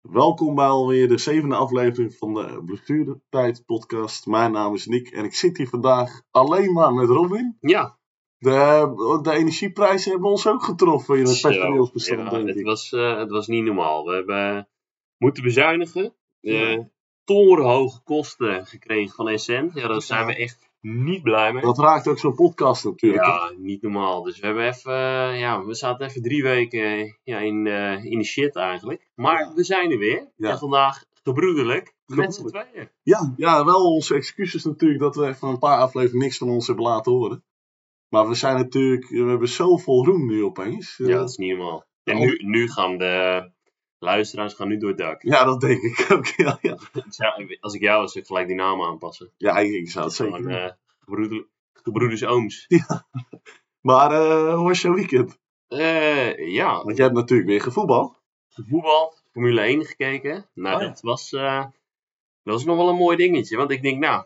Welkom bij alweer de zevende aflevering van de Blessuretijd podcast. Mijn naam is Nick en ik zit hier vandaag alleen maar met Robin. Ja, De, de energieprijzen hebben ons ook getroffen in het personeelsbestand, Ja, denk het, was, eh, het was niet normaal. We hebben moeten bezuinigen. Ja. Eh torenhoge kosten gekregen van Essent. Ja, daar zijn we echt niet blij mee. Dat raakt ook zo'n podcast natuurlijk. Ja, niet normaal. Dus we hebben even, eh, ja, we zaten even drie weken ja, in, eh, in de shit eigenlijk. Maar Ja. we zijn er weer. Ja. En vandaag gebroederlijk met z'n tweeën. Ja, ja, wel onze excuses natuurlijk dat we even een paar afleveringen niks van ons hebben laten horen. Maar we zijn natuurlijk, we hebben zoveel roem nu opeens. Ja, dat is niet normaal. En nu, nu gaan de luisteraars gaan nu door het dak. ja, dat denk ik ook. Ja, ja. Ja, als ik jou was, zou ik gelijk die naam aanpassen. ja ik, ik zou het zeker Gewoon eh, gebroeder- gebroeders ooms. Maar eh, hoe was jouw weekend? Eh, ja, Want jij hebt natuurlijk weer gevoetbald. voetbal, Formule 1 gekeken. Nou, Oh ja. dat, was, dat was nog wel een mooi dingetje. Want ik denk, nou,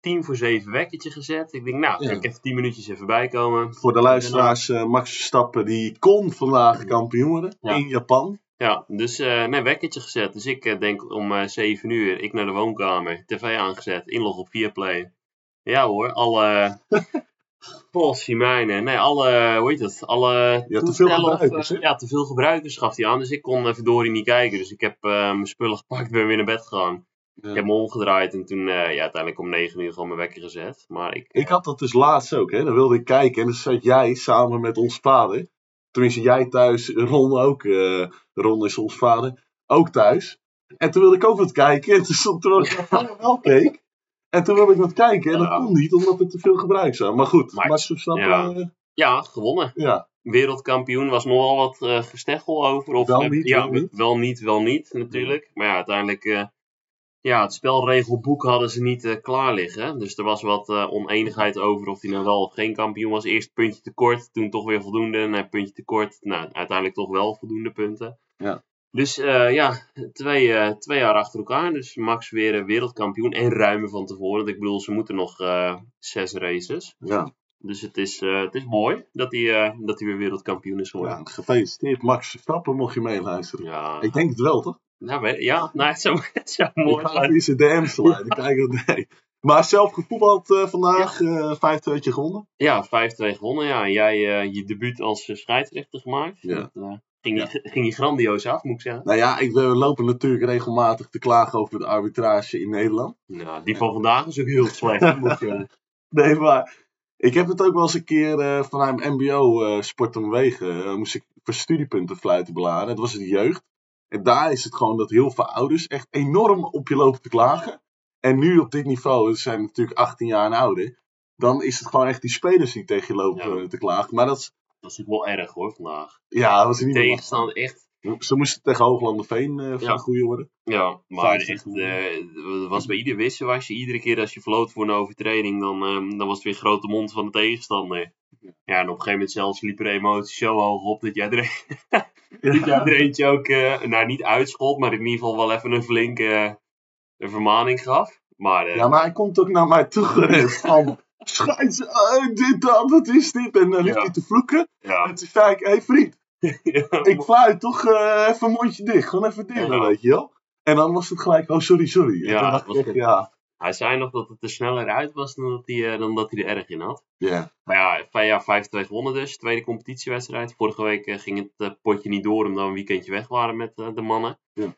tien voor zeven wekkertje gezet. Ik denk, nou, Ja. kan ik even tien minuutjes even bijkomen. Voor de luisteraars, Max Verstappen die kon vandaag kampioen worden Ja. in Japan. Ja, dus eh nee, wekkertje gezet. Dus ik eh, denk om eh 7 uur, ik naar de woonkamer, tv aangezet, inlog op Viaplay. Ja hoor, alle... Volgens mijne, nee, alle, hoe heet het, alle Ja, te veel of, gebruikers, ja, te veel gebruikers gaf hij aan, dus ik kon even door niet kijken. Dus ik heb mijn spullen gepakt, ben weer naar bed gegaan. Ja. Ik heb me omgedraaid en toen, ja, uiteindelijk om 9 uur gewoon mijn wekker gezet. Maar ik, Ik had dat dus laatst ook, hè. Dan wilde ik kijken en dan zat jij samen met ons vader. Tenminste, jij thuis, Ron ook. eh, Ron is ons vader. Ook thuis. En toen wilde ik ook wat kijken. En toen stond vader wel keek. En toen wilde ik wat kijken. En dat kon niet, omdat er te veel gebruik zou. Maar goed, Maar- Max Verstappen, ja. eh, ja, gewonnen. ja. Wereldkampioen was nogal wat eh gesteggel over. Of, Wel niet, ja, wel niet. wel niet, wel niet, natuurlijk. Maar ja, uiteindelijk, eh, ja, het spelregelboek hadden ze niet eh, klaar liggen. Dus er was wat eh, oneenigheid over of hij nou wel of geen kampioen was. Eerst puntje tekort, toen toch weer voldoende. Nee, puntje tekort, nou, uiteindelijk toch wel voldoende punten. Ja. Dus eh, ja, twee, twee jaar achter elkaar. Dus Max weer wereldkampioen en ruimer van tevoren. Want ik bedoel, ze moeten nog zes races. Ja. Dus het is, het is mooi dat hij, dat hij weer wereldkampioen is geworden. ja, gefeliciteerd Max Verstappen, mocht je meeluisteren. Ja, Ik denk het wel, toch? Nou, ja nou, het zou, het zou mooi Ik ga zijn. DM's te leiden. kijken nee. Maar zelf gevoetbald eh, vandaag, eh 5-2 gewonnen. Ja, 5-2 gewonnen. Ja. En jij eh, je debuut als scheidsrechter gemaakt. Ja. Dat, ging, je, ging je grandioos af, moet ik zeggen. Nou ja, ik, we lopen natuurlijk regelmatig te klagen over de arbitrage in Nederland. Nou, die van vandaag is ook heel slecht. moet ik zeggen. Nee, maar ik heb het ook wel eens een keer vanuit MBO eh Sport en Bewegen. eh, moest ik voor studiepunten fluiten beladen. Het was de jeugd. En daar is het gewoon dat heel veel ouders echt enorm op je lopen te klagen. En nu op dit niveau, ze zijn natuurlijk 18 jaar en ouder. Dan is het gewoon echt die spelers die tegen je lopen Ja. eh, te klagen. Maar dat is, Dat is ook wel erg hoor, vandaag. ja, dat was niet normaal. tegenstander echt. Ze moesten tegen Hooglanderveen eh van Ja. goede worden. Ja, maar 50 echt, eh, was bij ieder wissel was je iedere keer als je floot voor een overtreding, dan, ehm, dan was het weer grote mond van de tegenstander. Ja, en op een gegeven moment zelfs liepen de emoties zo hoog op dat jij er, dat jij er eentje ook, eh, nou niet uitschot, maar in ieder geval wel even een flinke eh, een vermaning gaf. Maar, eh, Ja, maar hij komt ook naar mij toe gerend van... Eh, dit, dat, wat is dit? En dan liep Ja. hij te vloeken. ja, En toen zei ik, hé hey, vriend, ja, ik fluit toch even mondje dicht. Gewoon even dicht, Ja. weet je wel. En dan was het gelijk, oh sorry, sorry. En Ja, toen dacht ik ja. Hij zei nog dat het er sneller uit was dan dat hij, eh, dan dat hij er erg in had. Ja, Maar ja, jaar 5-2 gewonnen dus. Tweede competitiewedstrijd. Vorige week eh, ging het eh, potje niet door omdat we een weekendje weg waren met de mannen. Ja.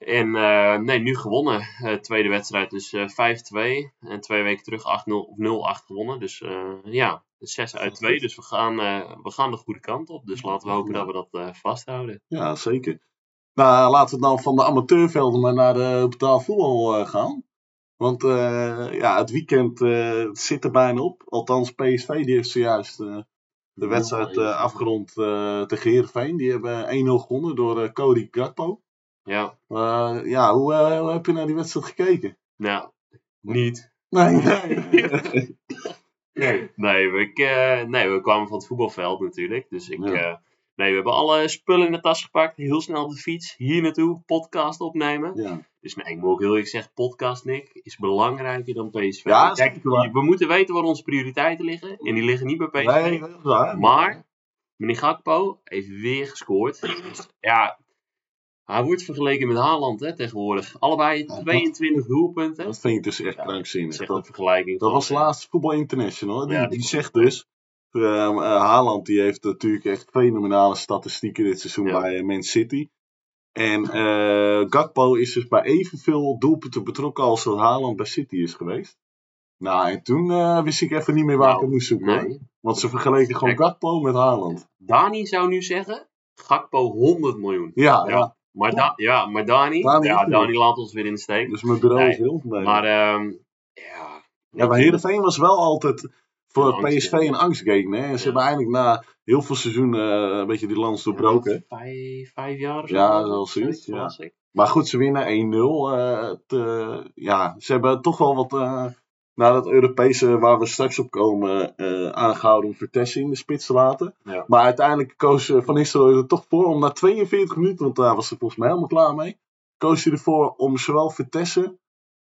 En eh, nee, nu gewonnen. Eh, tweede wedstrijd dus eh 5-2. En twee weken terug 8-0 of 0-8 gewonnen. Dus ja, 6 uit 2. Dus we gaan, we gaan de goede kant op. Dus laten we hopen dat we dat vasthouden. ja, zeker. Nou, laten we dan van de amateurvelden maar naar de betaalvoetbal gaan. Want eh, ja, het weekend eh, zit er bijna op. Althans, PSV die heeft zojuist eh, de wedstrijd eh, afgerond tegen Heerenveen. Die hebben 1-0 gewonnen door Cody Gakpo. Ja, ja, hoe, hoe heb je naar die wedstrijd gekeken? nou, niet. Nee, nee. Nee, nee, we, nee, we kwamen van het voetbalveld natuurlijk. Dus ik, Ja. Nee, we hebben alle spullen in de tas gepakt. Heel snel op de fiets. Hier naartoe. Podcast opnemen. ja. Dus nee, ik moet ook heel eerlijk zeggen. Podcast, Nick, is belangrijker dan PSV. Ja, Kijk, we moeten weten waar onze prioriteiten liggen. En die liggen niet bij PSV. Nee, dat is waar. Maar, meneer Gakpo heeft weer gescoord. Dus, ja, Hij wordt vergeleken met Haaland hè, tegenwoordig. Allebei dat- 22 doelpunten. Dat vind ik dus echt Ja, krankzinnig. Dat Dat, vergelijking. dat was eh, laatst Voetbal International. Die, Ja, die, die- zegt dus... eh, eh, Haaland die heeft natuurlijk echt fenomenale statistieken dit seizoen Ja. bij eh, Man City. En eh, Gakpo is dus bij evenveel doelpunten betrokken als dat Haaland bij City is geweest. Nou, en toen wist ik even niet meer waar ik Nou, het moest zoeken. Nee. Want ze vergeleken gewoon Kijk. Gakpo met Haaland. Dani zou nu zeggen, Gakpo 100 miljoen. Ja, ja. Ja. Maar, da ja, maar Dani, Dani ja, Dani laat ons weer in de steek. Dus mijn bureau Nee, is heel blij. Maar ehm ja. Ja, maar Heerenveen was wel altijd voor PSV een angstgegner. hè. En ze hebben eigenlijk na heel veel seizoenen eh, een beetje die lans doorbroken. Vijf, vijf jaar of zo. Ja, wel zoiets, ja. Maar goed, ze winnen 1-0. eh, ja, ze hebben toch wel wat, eh na dat Europese waar we straks op komen, eh, aangehouden om Vitesse in de spits te laten. Ja. Maar uiteindelijk koos Van Nistelrooy er toch voor om na 42 minuten, want daar was hij volgens mij helemaal klaar mee, koos hij ervoor om zowel Vitesse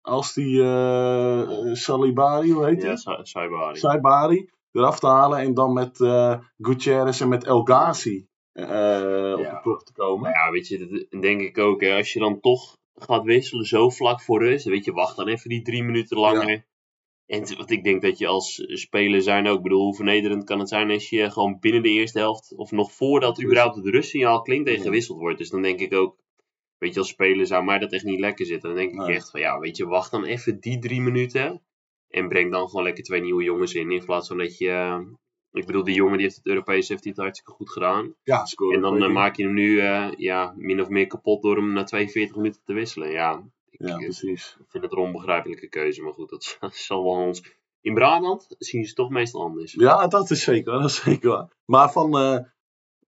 als die eh Salibari, hoe heet hij? Ja, Sa- Saibari. Saibari eraf te halen en dan met eh Gutierrez en met El Ghazi eh, op Ja. de ploeg te komen. Ja, weet je, dat denk ik ook. Hè. Als je dan toch gaat wisselen zo vlak voor rust, weet je, wacht dan even die drie minuten langer. En t- want ik denk dat je als speler zijn ook, ik bedoel, hoe vernederend kan het zijn als je gewoon binnen de eerste helft, of nog voordat überhaupt het rustsignaal klinkt, en Ja. gewisseld wordt. Dus dan denk ik ook, weet je, als speler zou mij dat echt niet lekker zitten. Dan denk ik Nee. echt van, ja, weet je, wacht dan even die drie minuten. En breng dan gewoon lekker twee nieuwe jongens in, in plaats van dat je... eh, ik bedoel, die jongen die heeft het Europees heeft hij het hartstikke goed gedaan. Ja, scoren En dan eh, maak je hem nu eh, ja, min of meer kapot door hem na 42 minuten te wisselen. Ja, ik Ja, precies. vind het een onbegrijpelijke keuze. Maar goed, dat zal wel ons... In Brabant zien ze het toch meestal anders. Ja, dat is zeker, dat is zeker waar. Maar van, eh,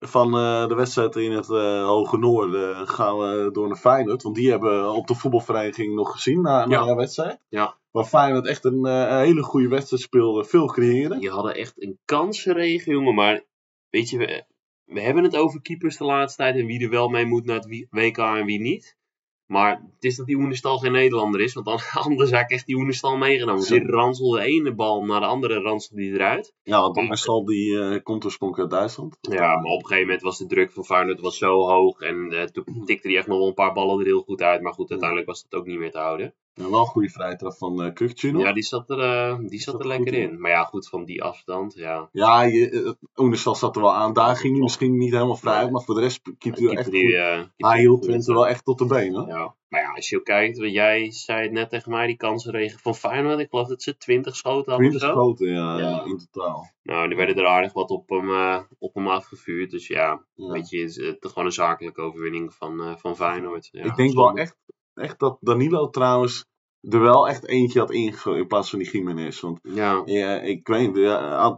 van eh, de wedstrijd in het eh, Hoge Noorden gaan we door naar Feyenoord. Want die hebben op de voetbalvereniging nog gezien na, na Ja. de wedstrijd. Ja. Waar Feyenoord echt een, eh, een hele goede wedstrijd speelde. Veel creëren. Die hadden echt een kansenregen, jongen. Maar weet je, we, we hebben het over keepers de laatste tijd. En wie er wel mee moet naar het WK en wie niet. Maar het is dat die Oenestal geen Nederlander is. Want dan, anders had ik echt die Oenestal meegenomen. Zo. Die ranselde de ene bal naar de andere ranselde die eruit. Ja, want Marcel die eh, komt oorspronkelijk uit Duitsland. Ja, maar op een gegeven moment was de druk van Feyenoord was zo hoog. En eh, toen tikte hij echt nog wel een paar ballen er heel goed uit. Maar goed, uiteindelijk was het ook niet meer te houden. Ja, wel een goede vrijtrap van nog. Ja, die zat er, eh, die zat zat er er lekker in. in. Maar ja, goed, van die afstand, ja. Ja, je, eh, zat er wel aan. Daar ging hij misschien niet helemaal vrij uit. Maar voor de rest keept hij wel echt die, keepte Hij hield. Twente wel echt tot de benen. Ja, maar ja, als je ook kijkt, want jij zei het net tegen mij, die kansenregen van Feyenoord. Ik geloof dat ze 20 schoten hadden. 20 of zo. schoten, ja, Ja. in totaal. Nou, die werden er aardig wat op hem, op hem afgevuurd. Dus ja, Ja. weet je, het is gewoon een zakelijke overwinning van, van Feyenoord. Ja, ik denk wel echt, echt dat Danilo trouwens er wel echt eentje had ingegooid in plaats van die Jiménez. Want Ja, ja, ik weet niet,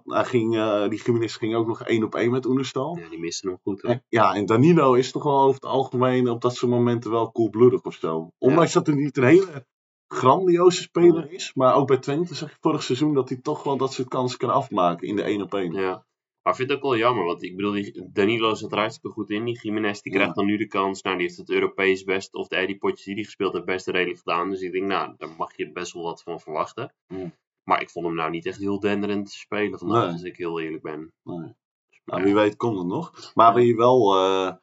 hij ging, eh, die Jiménez ging ook nog één op één met Oenerstal. ja, die miste hem goed. hoor. En- Ja, en Danilo is toch wel over het algemeen op dat soort momenten wel koelbloedig of zo. Ondanks dat hij niet een hele grandioze speler is. Maar ook bij Twente zag je vorig seizoen dat hij toch wel dat soort kansen kan afmaken in de één op één. Ja. Maar ik vind het ook wel jammer, want ik bedoel, Danilo zat er hartstikke goed in. Die Jiménez die Ja. krijgt dan nu de kans. Nou, die heeft het Europees best, of de Eddie potjes die hij gespeeld heeft, best redelijk gedaan. Dus ik denk, nou, daar mag je best wel wat van verwachten. Ja. Maar ik vond hem nou niet echt heel denderend te spelen vandaag, Nee. als ik heel eerlijk ben. Nee. Nou, wie weet komt het nog. Maar wie wel, eh,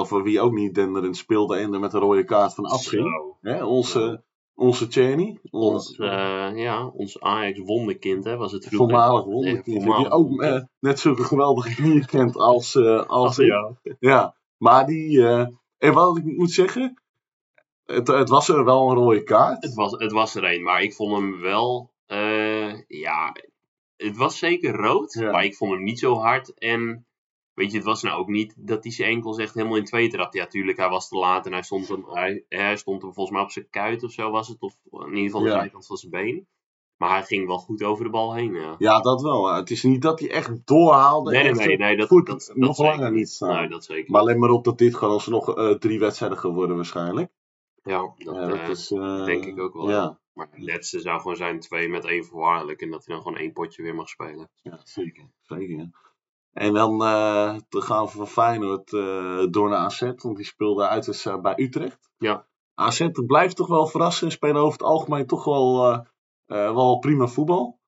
of wie ook niet denderend speelde en er met een rode kaart van afging. Hè, onze, onze Czerny. Ons, eh, ja, ons Ajax wonderkind, hè, was het vroeger. voormalig wonderkind. Ja, die ook eh, net zulke geweldige knieën kent als, eh als ik. ja. Ja, maar die... en wat ik moet zeggen... Het, het was er wel een rode kaart. Het was, het was er een, maar ik vond hem wel, ja, het was zeker rood, Ja. maar ik vond hem niet zo hard. En weet je, het was nou ook niet dat hij zijn enkels echt helemaal in twee trapte. Ja, tuurlijk, hij was te laat en hij stond hem, hij, hij stond hem volgens mij op zijn kuit of zo was het, of in ieder geval de Ja. zijkant van zijn been. Maar hij ging wel goed over de bal heen, ja. Ja, dat wel. Het is niet dat hij echt doorhaalde. Nee, nee, nee, nee, dat, voet dat, dat, nog langer niet staan. Nee, dat zeker Maar let maar op dat dit gewoon alsnog eh drie wedstrijden geworden waarschijnlijk. Ja, dat, ja, dat eh, is, eh, denk ik ook wel. Ja, Maar het laatste zou gewoon zijn twee met één voorwaardelijk. En dat hij dan gewoon één potje weer mag spelen. ja zeker. zeker ja. En dan, eh, dan gaan we van Feyenoord eh, door naar AZ. Want die speelde uit dus, eh, bij Utrecht. Ja. AZ blijft toch wel verrassen. Spelen over het algemeen toch wel, eh, eh, wel prima voetbal.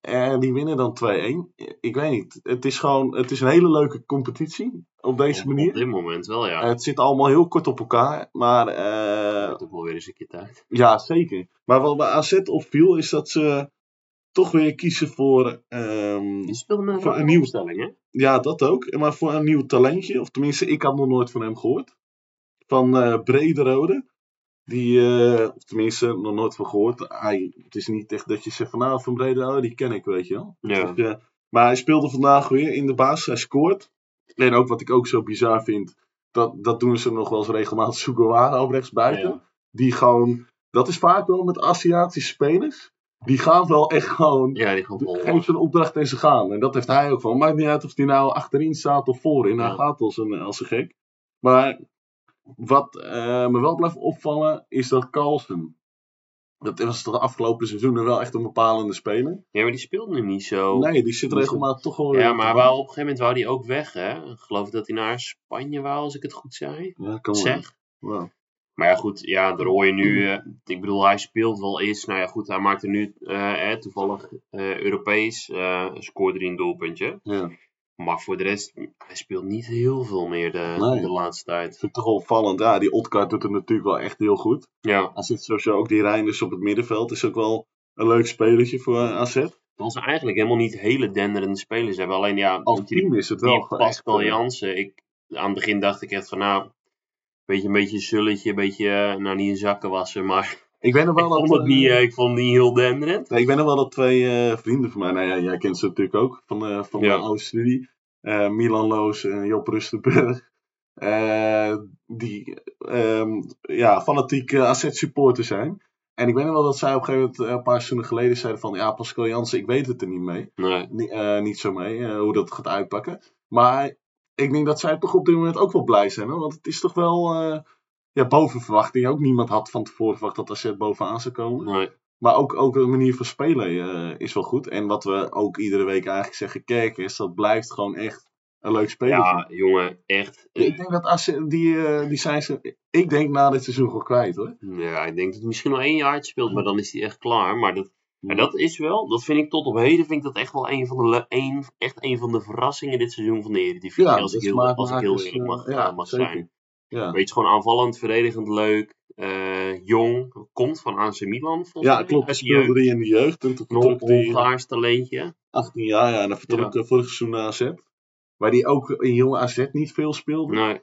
En die winnen dan 2-1. Ik weet niet. Het is gewoon het is een hele leuke competitie. op deze Op, manier. op dit moment wel, ja. het zit allemaal heel kort op elkaar. Maar eh, Dat ook wel weer eens een keer tijd. ja, zeker. Maar wat bij AZ opviel is dat ze toch weer kiezen voor... ehm, Die speelde Voor een rare nieuw- opstelling, hè? ja, dat ook. Maar voor een nieuw talentje. Of tenminste, ik had nog nooit van hem gehoord. Van eh Brederode. Die, eh, of tenminste, nog nooit van gehoord. Hij, het is niet echt dat je zegt van nou, van Brederode, die ken ik, weet je wel. Ja. Dus, eh, maar hij speelde vandaag weer in de basis. Hij scoort. En ook wat ik ook zo bizar vind. Dat, dat doen ze nog wel eens regelmatig. Sugawara op rechtsbuiten. Ja. Die gewoon... Dat is vaak wel met Aziatische spelers. Die gaan wel echt gewoon... Ja, die gaat vol. Geef ze een opdracht en ze gaan. En dat heeft hij ook van. Maakt niet uit of hij nou achterin staat of voorin. Hij Ja. gaat als een, als een gek. Maar wat eh, me wel blijft opvallen is dat Carlsen. Dat was de afgelopen seizoenen wel echt een bepalende speler. Ja, maar die speelde nu niet zo. Nee, die zit regelmatig toch wel weer Ja, maar wou, op een gegeven moment wou hij ook weg, hè? Ik geloof dat hij naar Spanje wou, als ik het goed zei. Ja, kan wel. Zeg. Maar ja, goed, ja, daar hoor je nu. eh, ik bedoel, hij speelt wel eens. Nou ja, goed, hij maakte nu eh, eh, toevallig eh, Europees. scoorde hij een doelpuntje. Ja. Maar voor de rest, hij speelt niet heel veel meer de, Nee. de laatste tijd. Ik vind het toch opvallend. Ja, die Otkar doet het natuurlijk wel echt heel goed. Ja, Hij zit sowieso ook die Reinders op het middenveld. Is ook wel een leuk spelertje voor AZ. terwijl ze eigenlijk helemaal niet hele denderende spelers hebben. Alleen ja, Als team is het wel die Pascal Jansen. Ik, aan het begin dacht ik echt van nou, beetje, een beetje een zulletje, een beetje, eh, nou niet in zakken wassen, maar Ik nog ik wel vond dat... het niet, eh, eh, ik vond het niet heel denderend. Nee, ik weet nog wel dat twee eh, vrienden van mij, nou ja, jij kent ze natuurlijk ook van, eh, van Ja. mijn oude studie, eh, Milan Loos en Job Rustenburg, eh, die ehm, ja, fanatiek uh, AZ-supporter zijn. En ik weet nog wel dat zij op een gegeven moment, eh, een paar seizoenen geleden, zeiden van, ja, Pascal Jansen, ik weet het er niet mee. Nee. Ni- eh, niet zo mee, eh, hoe dat gaat uitpakken. Maar ik denk dat zij toch op dit moment ook wel blij zijn, hoor. want het is toch wel... eh, ja, boven verwachting. Ook niemand had van tevoren verwacht dat AZ bovenaan zou komen. nee. Maar ook, ook de manier van spelen eh, is wel goed. En wat we ook iedere week eigenlijk zeggen, Kerkers, dat blijft gewoon echt een leuk speler. Ja, jongen, echt. Ik denk dat ze, die, eh, die zijn ze, ik denk na dit seizoen gewoon kwijt hoor. Ja, ik denk dat hij misschien nog één jaar speelt, maar dan is hij echt klaar. Maar dat, maar dat is wel, dat vind ik tot op heden, vind ik dat echt wel een van de, een, echt een van de verrassingen dit seizoen van de Eredivisie. Ja, als, ik de heel, als ik heel smaakmakers, eerlijk mag, eh, ja, mag zijn. Ja, Weet je, gewoon aanvallend, verdedigend leuk, eh, jong, komt van AC Milan volgens ja klopt. Hij speelde die in de jeugd. En toen Een vertrok Hongaars talentje. 18 jaar. Ja, en dan vertrok hij vorig seizoen naar AZ. Waar hij ook in jonge AZ niet veel speelde. Nee, Eh,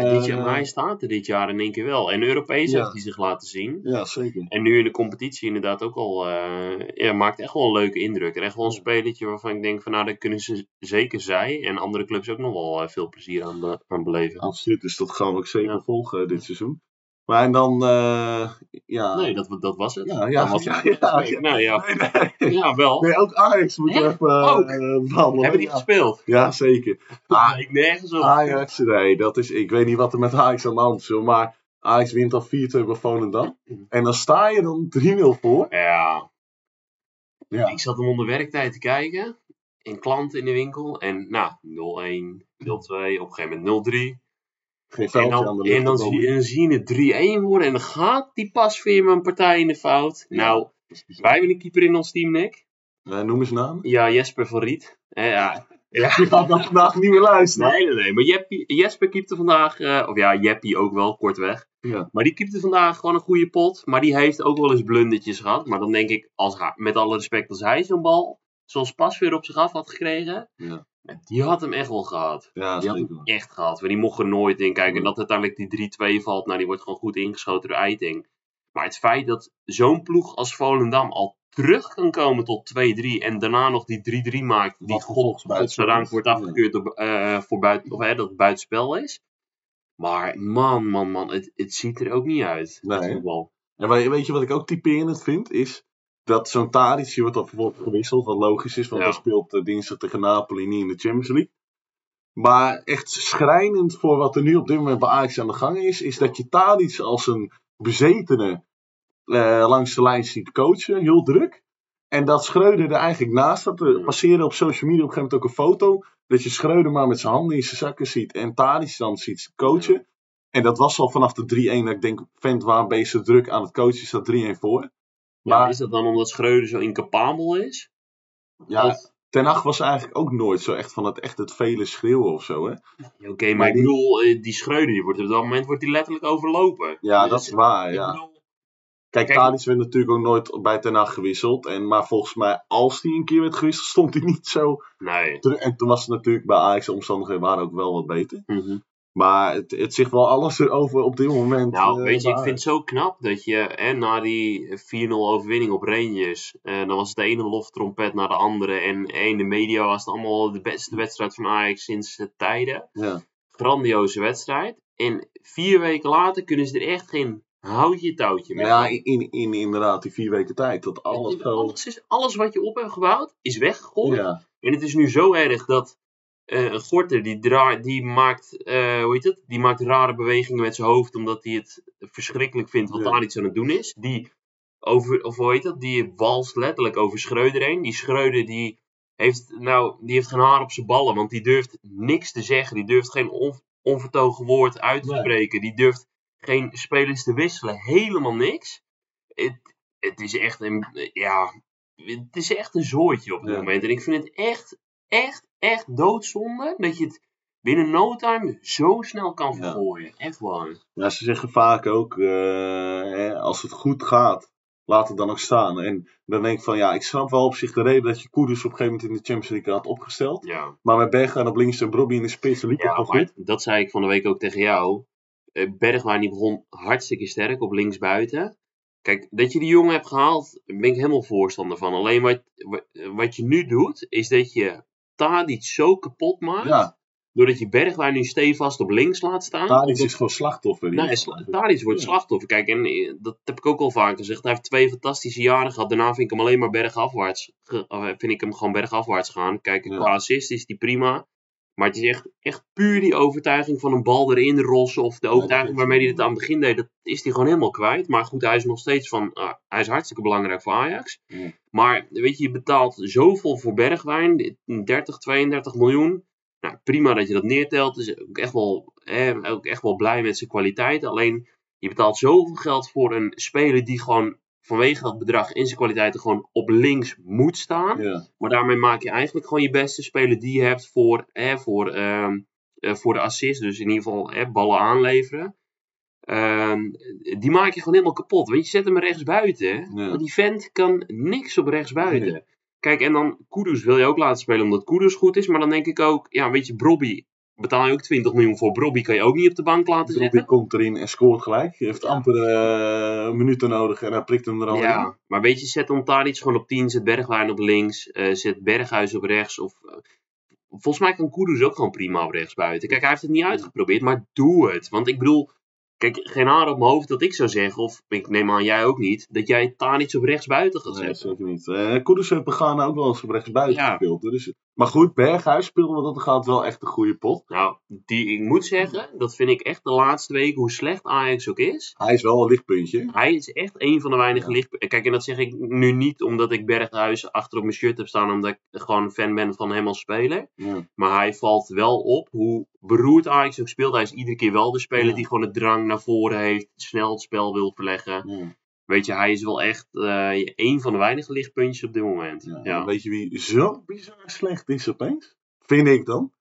dit jaar, maar hij staat er dit jaar in één keer wel. En Europees Ja. heeft hij zich laten zien. Ja, zeker. En nu in de competitie inderdaad ook al. eh ja, maakt echt wel een leuke indruk. En echt wel een spelletje waarvan ik denk van nou, daar kunnen ze zeker zij en andere clubs ook nog wel eh, veel plezier aan, be- aan beleven. Absoluut, dus dat gaan we ook zeker Ja. volgen dit seizoen. Maar en dan, eh, ja... Nee, dat, dat was het. Ja, ja, Dat was ja, het. ja, Nee, ja. Nou ja, Nee, nee. ja wel. Nee, ook Ajax moet er even eh, behandelen. Hebben die gespeeld? Ja, zeker. Dat Ah, lijkt nergens op. Ajax, nee, dat is, ik weet niet wat er met Ajax aan de hand is, maar Ajax wint al 4-2 bij Volendam. En dan sta je dan 3-0 voor. Ja. Ja. Ik zat hem onder werktijd te kijken. In klanten in de winkel. En nou, 0-1, 0-2, op een gegeven moment 0-3. Geen En aan dan, de lucht. en dan, zie, komen. en dan zie je het 3-1 worden. En dan gaat die pas weer een partij in de fout. Ja. Nou, wij hebben een keeper in ons team, Nick. Eh, noem eens naam. Ja, Jesper van Riet. Ja. ja. Die gaat dan vandaag niet meer luisteren. Nee, nee, nee. Maar Jeppie, Jesper keepte vandaag, eh, of ja, Jeppie ook wel, kortweg. Ja. Maar die keepte vandaag gewoon een goede pot. Maar die heeft ook wel eens blundertjes gehad. Maar dan denk ik, als met alle respect, als hij zo'n bal zoals pas weer op zich af had gekregen. Ja. Die had hem echt wel gehad. Ja, Die had hem echt gehad. Maar die mocht er nooit in kijken. En dat uiteindelijk die 3-2 valt, nou die wordt gewoon goed ingeschoten door Eiting. Maar het feit dat zo'n ploeg als Volendam al terug kan komen tot 2-3 en daarna nog die 3-3 maakt, die Wat god, is. wordt afgekeurd door, eh, voor buiten, of, hè, dat het buitenspel is. Maar man, man, man, het, het ziet er ook niet uit. Nee. En weet je wat ik ook typerend vind? Is dat zo'n Tadic, wordt dan bijvoorbeeld gewisseld. Wat logisch is, want Ja. hij speelt eh, dinsdag tegen Napoli niet in de Champions League. Maar echt schrijnend voor wat er nu op dit moment bij Ajax aan de gang is, is dat je Tadic als een bezetene eh, langs de lijn ziet coachen, heel druk. En dat Schreuder er eigenlijk naast staat. Er passeerde op social media op een gegeven moment ook een foto. Dat je Schreuder maar met zijn handen in zijn zakken ziet. En Tadic dan ziet coachen. En dat was al vanaf de 3-1 dat ik denk, vent waar ben je zo druk aan het coachen, staat 3-1 voor. Ja, Maar is dat dan omdat Schreuder zo incapabel is? ja, Of- Ten Hag was eigenlijk ook nooit zo echt van het, echt het vele schreeuwen of zo, hè? Ja, Oké, maar Maar ik die- bedoel, eh, die Schreuder, die wordt op dat moment wordt die letterlijk overlopen. Ja, Dus dat is waar, ja. bedoel, Kijk, Kijk- Tadic werd natuurlijk ook nooit bij Ten Hag gewisseld. En, maar volgens mij, als hij een keer werd gewisseld, stond hij niet zo nee. En toen was het natuurlijk bij Ajax, de omstandigheden waren ook wel wat beter. Mhm. Maar het, het zegt wel alles erover op dit moment. Nou, eh, weet je, ik vind het zo knap dat je hè, na die 4-0 overwinning op Rangers, eh, dan was het de ene loftrompet naar de andere. En in de media was het allemaal de beste wedstrijd van Ajax sinds tijden. Ja. Grandioze wedstrijd. En vier weken later kunnen ze er echt geen houtje touwtje mee. Ja, in, in, in inderdaad die vier weken tijd. Dat alles alles, is, alles wat je op hebt gebouwd is weggegooid. Ja, En het is nu zo erg dat een Gorter die, die, maakt, eh, hoe heet het? die maakt rare bewegingen met zijn hoofd omdat hij het verschrikkelijk vindt wat Ja. daar iets aan het doen is. Die, over, of hoe heet dat? die walst letterlijk over Schreuder heen. Die Schreuder die heeft, nou, die heeft geen haar op zijn ballen, want die durft niks te zeggen. Die durft geen on, onvertogen woord uit te spreken. Die durft geen spelers te wisselen. Helemaal niks. Het, het is echt een, ja, het is echt een zooitje op dit Ja. moment. En ik vind het echt, echt, echt doodzonde dat je het binnen no time zo snel kan Ja. vergooien. Echt waar. ja, ze zeggen vaak ook, eh, hè, als het goed gaat, laat het dan ook staan. En dan denk ik van, ja, ik snap wel op zich de reden dat je Koeders op een gegeven moment in de Champions League had opgesteld. Ja, Maar met Bergwijn op links en Brobby in de spits liep ja gewoon goed. dat zei ik van de week ook tegen jou. Eh, Bergwijn die begon hartstikke sterk op linksbuiten. Kijk, dat je die jongen hebt gehaald, ben ik helemaal voorstander van. Alleen wat, wat, wat je nu doet, is dat je Tadic zo kapot maakt. Ja, Doordat je Bergwijn nu stevast op links laat staan. Tadic is gewoon slachtoffer. Die Nee, sla- Tadic wordt Ja. slachtoffer. Kijk, en eh, dat heb ik ook al vaak gezegd. Hij heeft twee fantastische jaren gehad. Daarna vind ik hem alleen maar bergafwaarts. eh, vind ik hem gewoon bergafwaarts gaan. Kijk, Ja. qua assist is die prima. Maar het is echt, echt puur die overtuiging van een bal erin rossen. Of de overtuiging waarmee hij het aan het begin deed. Dat is hij gewoon helemaal kwijt. Maar goed, hij is nog steeds van... ah, hij is hartstikke belangrijk voor Ajax. Ja. Maar weet je, je betaalt zoveel voor Bergwijn. 30, 32 miljoen. Nou, prima dat je dat neertelt. Is ook echt wel, ook echt wel blij met zijn kwaliteit. Alleen, je betaalt zoveel geld voor een speler die gewoon vanwege dat bedrag en zijn kwaliteiten gewoon op links moet staan. Ja. Maar daarmee maak je eigenlijk gewoon je beste speler die je hebt voor, hè, voor, eh, voor de assist. Dus in ieder geval hè, ballen aanleveren. Ehm, die maak je gewoon helemaal kapot. Want je zet hem rechts buiten. Ja. Want die vent kan niks op rechts buiten. Nee. Kijk, en dan Kudus wil je ook laten spelen omdat Kudus goed is. Maar dan denk ik ook, ja, weet je, Brobby betaal je ook 20 miljoen voor. Brobby kan je ook niet op de bank laten Brobby zetten. komt erin en scoort gelijk. Hij heeft amper eh, minuten nodig en hij prikt hem er al in. Ja, maar weet je, zet dan Tadic gewoon op 10, zet Bergwijn op links, eh, zet Berghuis op rechts. Of, eh, volgens mij kan Kudus ook gewoon prima op rechts buiten. Kijk, hij heeft het niet uitgeprobeerd, maar doe het. Want ik bedoel, kijk, geen haar op mijn hoofd dat ik zou zeggen, of ik neem aan jij ook niet, dat jij Tadic op rechts buiten gaat Nee, zetten. zeker niet. Eh Kudus heeft Begana ook wel eens op rechtsbuiten Ja. gespeeld. Dus, maar goed, Berghuis speelde wat dat gaat wel echt een goede pot. Nou, die, ik moet zeggen, dat vind ik echt de laatste weken, hoe slecht Ajax ook is. Hij is wel een lichtpuntje. Hij is echt een van de weinige Ja. licht. Kijk, en dat zeg ik nu niet omdat ik Berghuis achter op mijn shirt heb staan, omdat ik gewoon fan ben van hem als speler. Ja. Maar hij valt wel op hoe beroerd Ajax ook speelt. Hij is iedere keer wel de speler Ja. die gewoon het drang naar voren heeft, snel het spel wil verleggen. Ja. Weet je, hij is wel echt eh een van de weinige lichtpuntjes op dit moment. Ja, Weet je wie zo bizar slecht is opeens? Vind ik dan.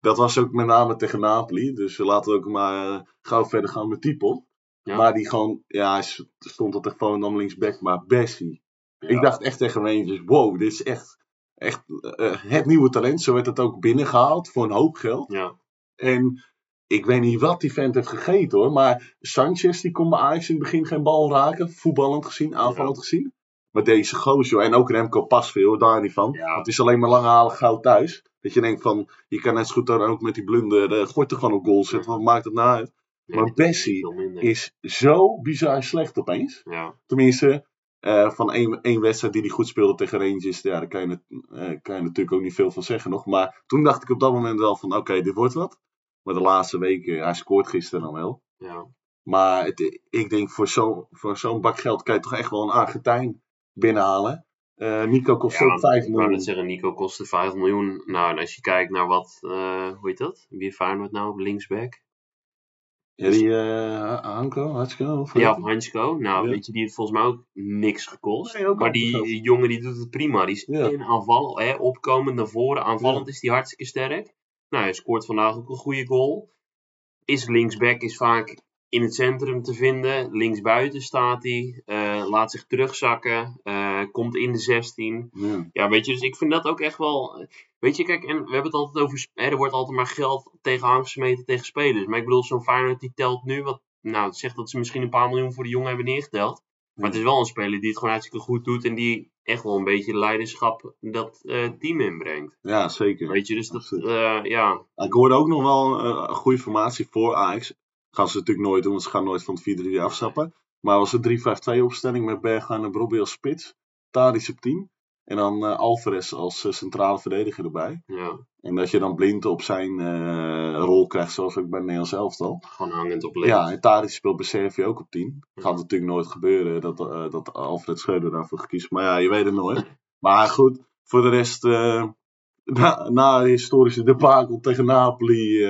Dat was ook met name tegen Napoli. Dus laten we ook maar eh, gauw verder gaan met. Ja. Maar die gewoon, ja, hij stond al tegen Volendam linksback, maar Bessie. Ik dacht echt tegen Rangers, wow, dit is echt, echt eh, het nieuwe talent. Zo werd het ook binnengehaald voor een hoop geld. Ja, En ik weet niet wat die vent heeft gegeten hoor. Maar Sanchez die kon bij Ajax in het begin geen bal raken. Voetballend gezien, aanvallend gezien. Maar deze gozer, en ook Remco Pasveer, daar niet van. Ja. Het is alleen maar lang halen gauw thuis. Dat je denkt van, je kan net zo goed dan ook met die blunder de Gorten gewoon op goal zetten. Wat maakt het nou uit? nee, Maar Bessie. Is zo bizar slecht opeens. Ja, Tenminste, eh, van één, één wedstrijd die hij goed speelde tegen Rangers. Ja, daar kan je, eh, kan je natuurlijk ook niet veel van zeggen nog. Maar toen dacht ik op dat moment wel van, oké, dit wordt wat. Maar de laatste weken, hij scoort gisteren dan wel. ja. Maar het, ik denk voor zo'n voor zo'n bak geld kan je toch echt wel een Argentijn binnenhalen. Eh, Nico kost Ja, ook 5 ik wou miljoen. zeggen, Nico kostte 5 miljoen. Nou, en als je kijkt naar wat, hoe heet dat? Wie heeft Feyenoord nou op linksback? Ja, die eh Hanko, Hatsko? Of Ja, of Hansko. Nou, Ja. weet je, die heeft volgens mij ook niks gekost. Nee, ook maar die jongen die doet het prima. Die is Ja. in aanval, hè, opkomend naar voren. Aanvallend is die hartstikke sterk. Nou, hij scoort vandaag ook een goede goal. Is linksback, is vaak in het centrum te vinden. Linksbuiten staat hij. eh, laat zich terugzakken. eh, komt in de 16. Ja. Ja, weet je, dus ik vind dat ook echt wel. Weet je, kijk, en we hebben het altijd over. Hè, er wordt altijd maar geld tegenaan gesmeten tegen spelers. Maar ik bedoel, zo'n Feyenoord die telt nu wat. Nou, het zegt dat ze misschien een paar miljoen voor de jongen hebben neergeteld. Maar het is wel een speler die het gewoon hartstikke goed doet. En die echt wel een beetje leiderschap dat eh, team inbrengt. ja, zeker. Weet je, dus dat. Eh, ja, Ik hoorde ook nog wel eh, een goede formatie voor Ajax. Gaan ze natuurlijk nooit doen, want ze gaan nooit van het 4-3 afstappen. Maar was een 3-5-2 opstelling met Bergwijn en Brobbey als spits. Tadic op 10. En dan eh, Alvarez als eh, centrale verdediger erbij. ja, En dat je dan blind op zijn eh, rol krijgt, zoals ook bij Nederlands elftal. gewoon hangend op links. Ja, en Tadic speelt bij Servië ook op 10. Gaat natuurlijk nooit gebeuren dat, dat Alfred Schreuder daarvoor gekiest. Maar ja, je weet het nooit. Maar goed, voor de rest, na, na de historische debakel tegen Napoli,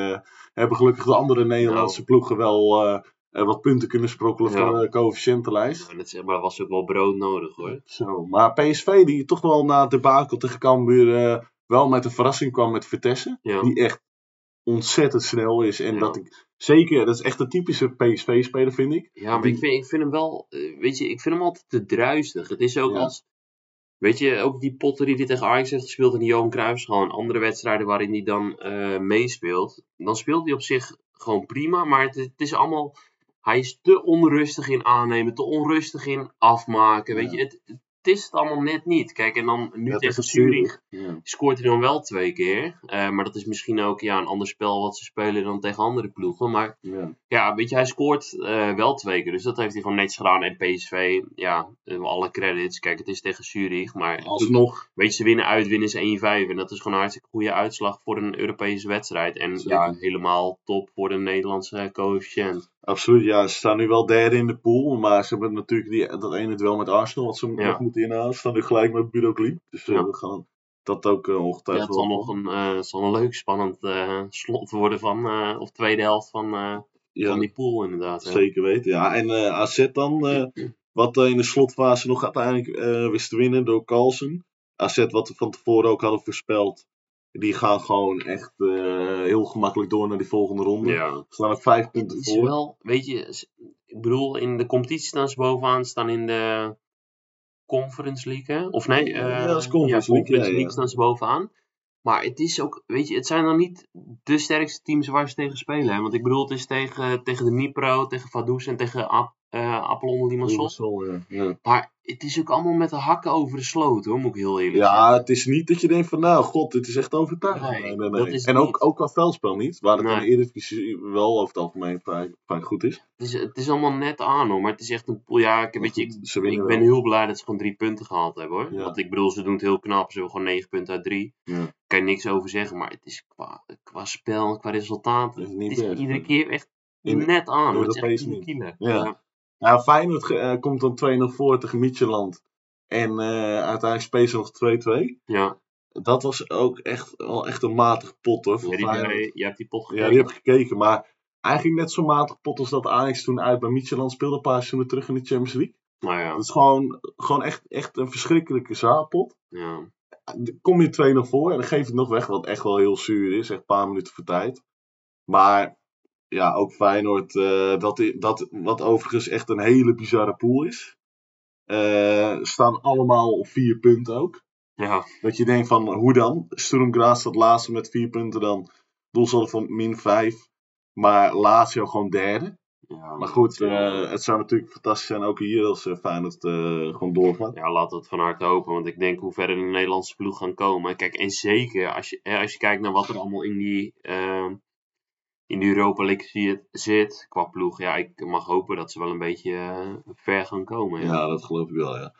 hebben gelukkig de andere Nederlandse ploegen wel eh, wat punten kunnen sprokkelen Ja. voor de coëfficiëntenlijst. Ja, maar was ook wel brood nodig hoor. Zo, maar PSV die toch wel na het debakel tegen Cambuur eh, wel met een verrassing kwam met Vitesse. Ja. Die echt ontzettend snel is. En dat ik, zeker, dat is echt een typische PSV-speler vind ik. Ja, maar ik vind, ik vind hem wel, eh, weet je, ik vind hem altijd te druistig. Het is ook als, weet je, ook die Potter die tegen Ajax heeft gespeeld en die Johan Cruijff, gewoon andere wedstrijden waarin hij dan meespeelt. Dan speelt hij op zich gewoon prima, maar het, het is allemaal, hij is te onrustig in aannemen, te onrustig in afmaken, weet Ja. je. Het, het is het allemaal net niet. Kijk, en dan nu tegen Zurich Ja. scoort hij dan wel twee keer. Eh, maar dat is misschien ook ja, een ander spel wat ze spelen dan tegen andere ploegen. Maar Ja. ja, weet je, hij scoort eh, wel twee keer. Dus dat heeft hij gewoon netjes gedaan. En PSV, ja, eh, alle credits. Kijk, het is tegen Zurich. Maar Alsnog. weet je, ze winnen uit, winnen ze 1-5. En dat is gewoon een hartstikke goede uitslag voor een Europese wedstrijd. En ja, helemaal top voor de Nederlandse coëfficiënt. Absoluut, ja. Ze staan nu wel derde in de pool. Maar ze hebben natuurlijk die, dat ene duel met Arsenal. Wat ze Ja. nog moeten inhalen. Ze staan nu gelijk met Bureau Klim. Dus eh, Ja. we gaan dat ook eh, Ja, ongetwijfeld het zal wel nog een, eh, het zal een leuk, spannend slot worden van, of tweede helft van, Ja, van die pool inderdaad. ja. zeker weten. Ja, en AZ dan. wat in de slotfase nog uiteindelijk wist te winnen door Carlsen. AZ wat we van tevoren ook hadden voorspeld. Die gaan gewoon echt eh, heel gemakkelijk door naar die volgende ronde. Ja. Ze staan ook vijf punten Het is voor. wel, weet je, ik bedoel, in de competitie staan ze bovenaan, staan in de Conference League, hè? Of nee, Ja, eh, dat is Conference League, ja, ja. staan ze bovenaan. Maar het is ook, weet je, het zijn dan niet de sterkste teams waar ze tegen spelen. Hè? Want ik bedoel, het is tegen, tegen de Nipro, tegen Vaduz en tegen Eh Apollon Limassol. Sol, ja. Ja. Maar het is ook allemaal met de hakken over de sloot, hoor, moet ik heel eerlijk zeggen. Ja, het is niet dat je denkt van nou, god, dit is echt overtuigend. Nee, Nee, nee, dat nee. is En ook, niet. ook qua veldspel niet, waar het in de Eredivisie wel over het algemeen vrij goed is. Het, is, het is allemaal net aan, hoor. Maar het is echt een ja, ik, weet je, ik, ben wel. heel blij dat ze gewoon drie punten gehaald hebben hoor. Ja. Want ik bedoel, ze doen het heel knap. Ze hebben gewoon negen punten uit drie. Ja. Kan je niks over zeggen. Maar het is qua, qua spel qua resultaat. Het is Het niet is best, iedere keer echt net aan. Het is echt. Ja. Ja, Feyenoord eh, komt dan 2-0 voor tegen Midtjylland. En eh, uiteindelijk ze nog 2-2. ja. Dat was ook echt, wel echt een matig pot hoor. Ja, die, jij hebt die pot Ja, gekeken. die heb ik gekeken. Maar eigenlijk net zo matig pot als dat Ajax toen uit bij Midtjylland speelde. Een paar seizoenen terug in de Champions League. Nou ja. Dat is gewoon, gewoon echt, echt een verschrikkelijke zaalpot. ja. Dan kom je 2-0 voor en dan geef je het nog weg. Wat echt wel heel zuur is. Echt een paar minuten voor tijd. Maar ja, ook Feyenoord. eh, dat, dat, wat overigens echt een hele bizarre pool is. eh, staan allemaal op vier punten ook. Ja. Dat je denkt van, hoe dan? Sturm Graz staat laatste met vier punten dan. Doelsaldo van min 5. Maar Lazio gewoon derde. ja. Maar goed, eh, het zou natuurlijk fantastisch zijn ook hier als Feyenoord gewoon doorgaat. Ja, laten we het van harte hopen. Want ik denk hoe verder de Nederlandse ploeg gaan komen. Kijk, en zeker als je, als je kijkt naar wat er allemaal in die, ehm, in die Europa League zit, zit qua ploeg. Ja, ik mag hopen dat ze wel een beetje eh, ver gaan komen. Ja. Ja, dat geloof ik wel, ja.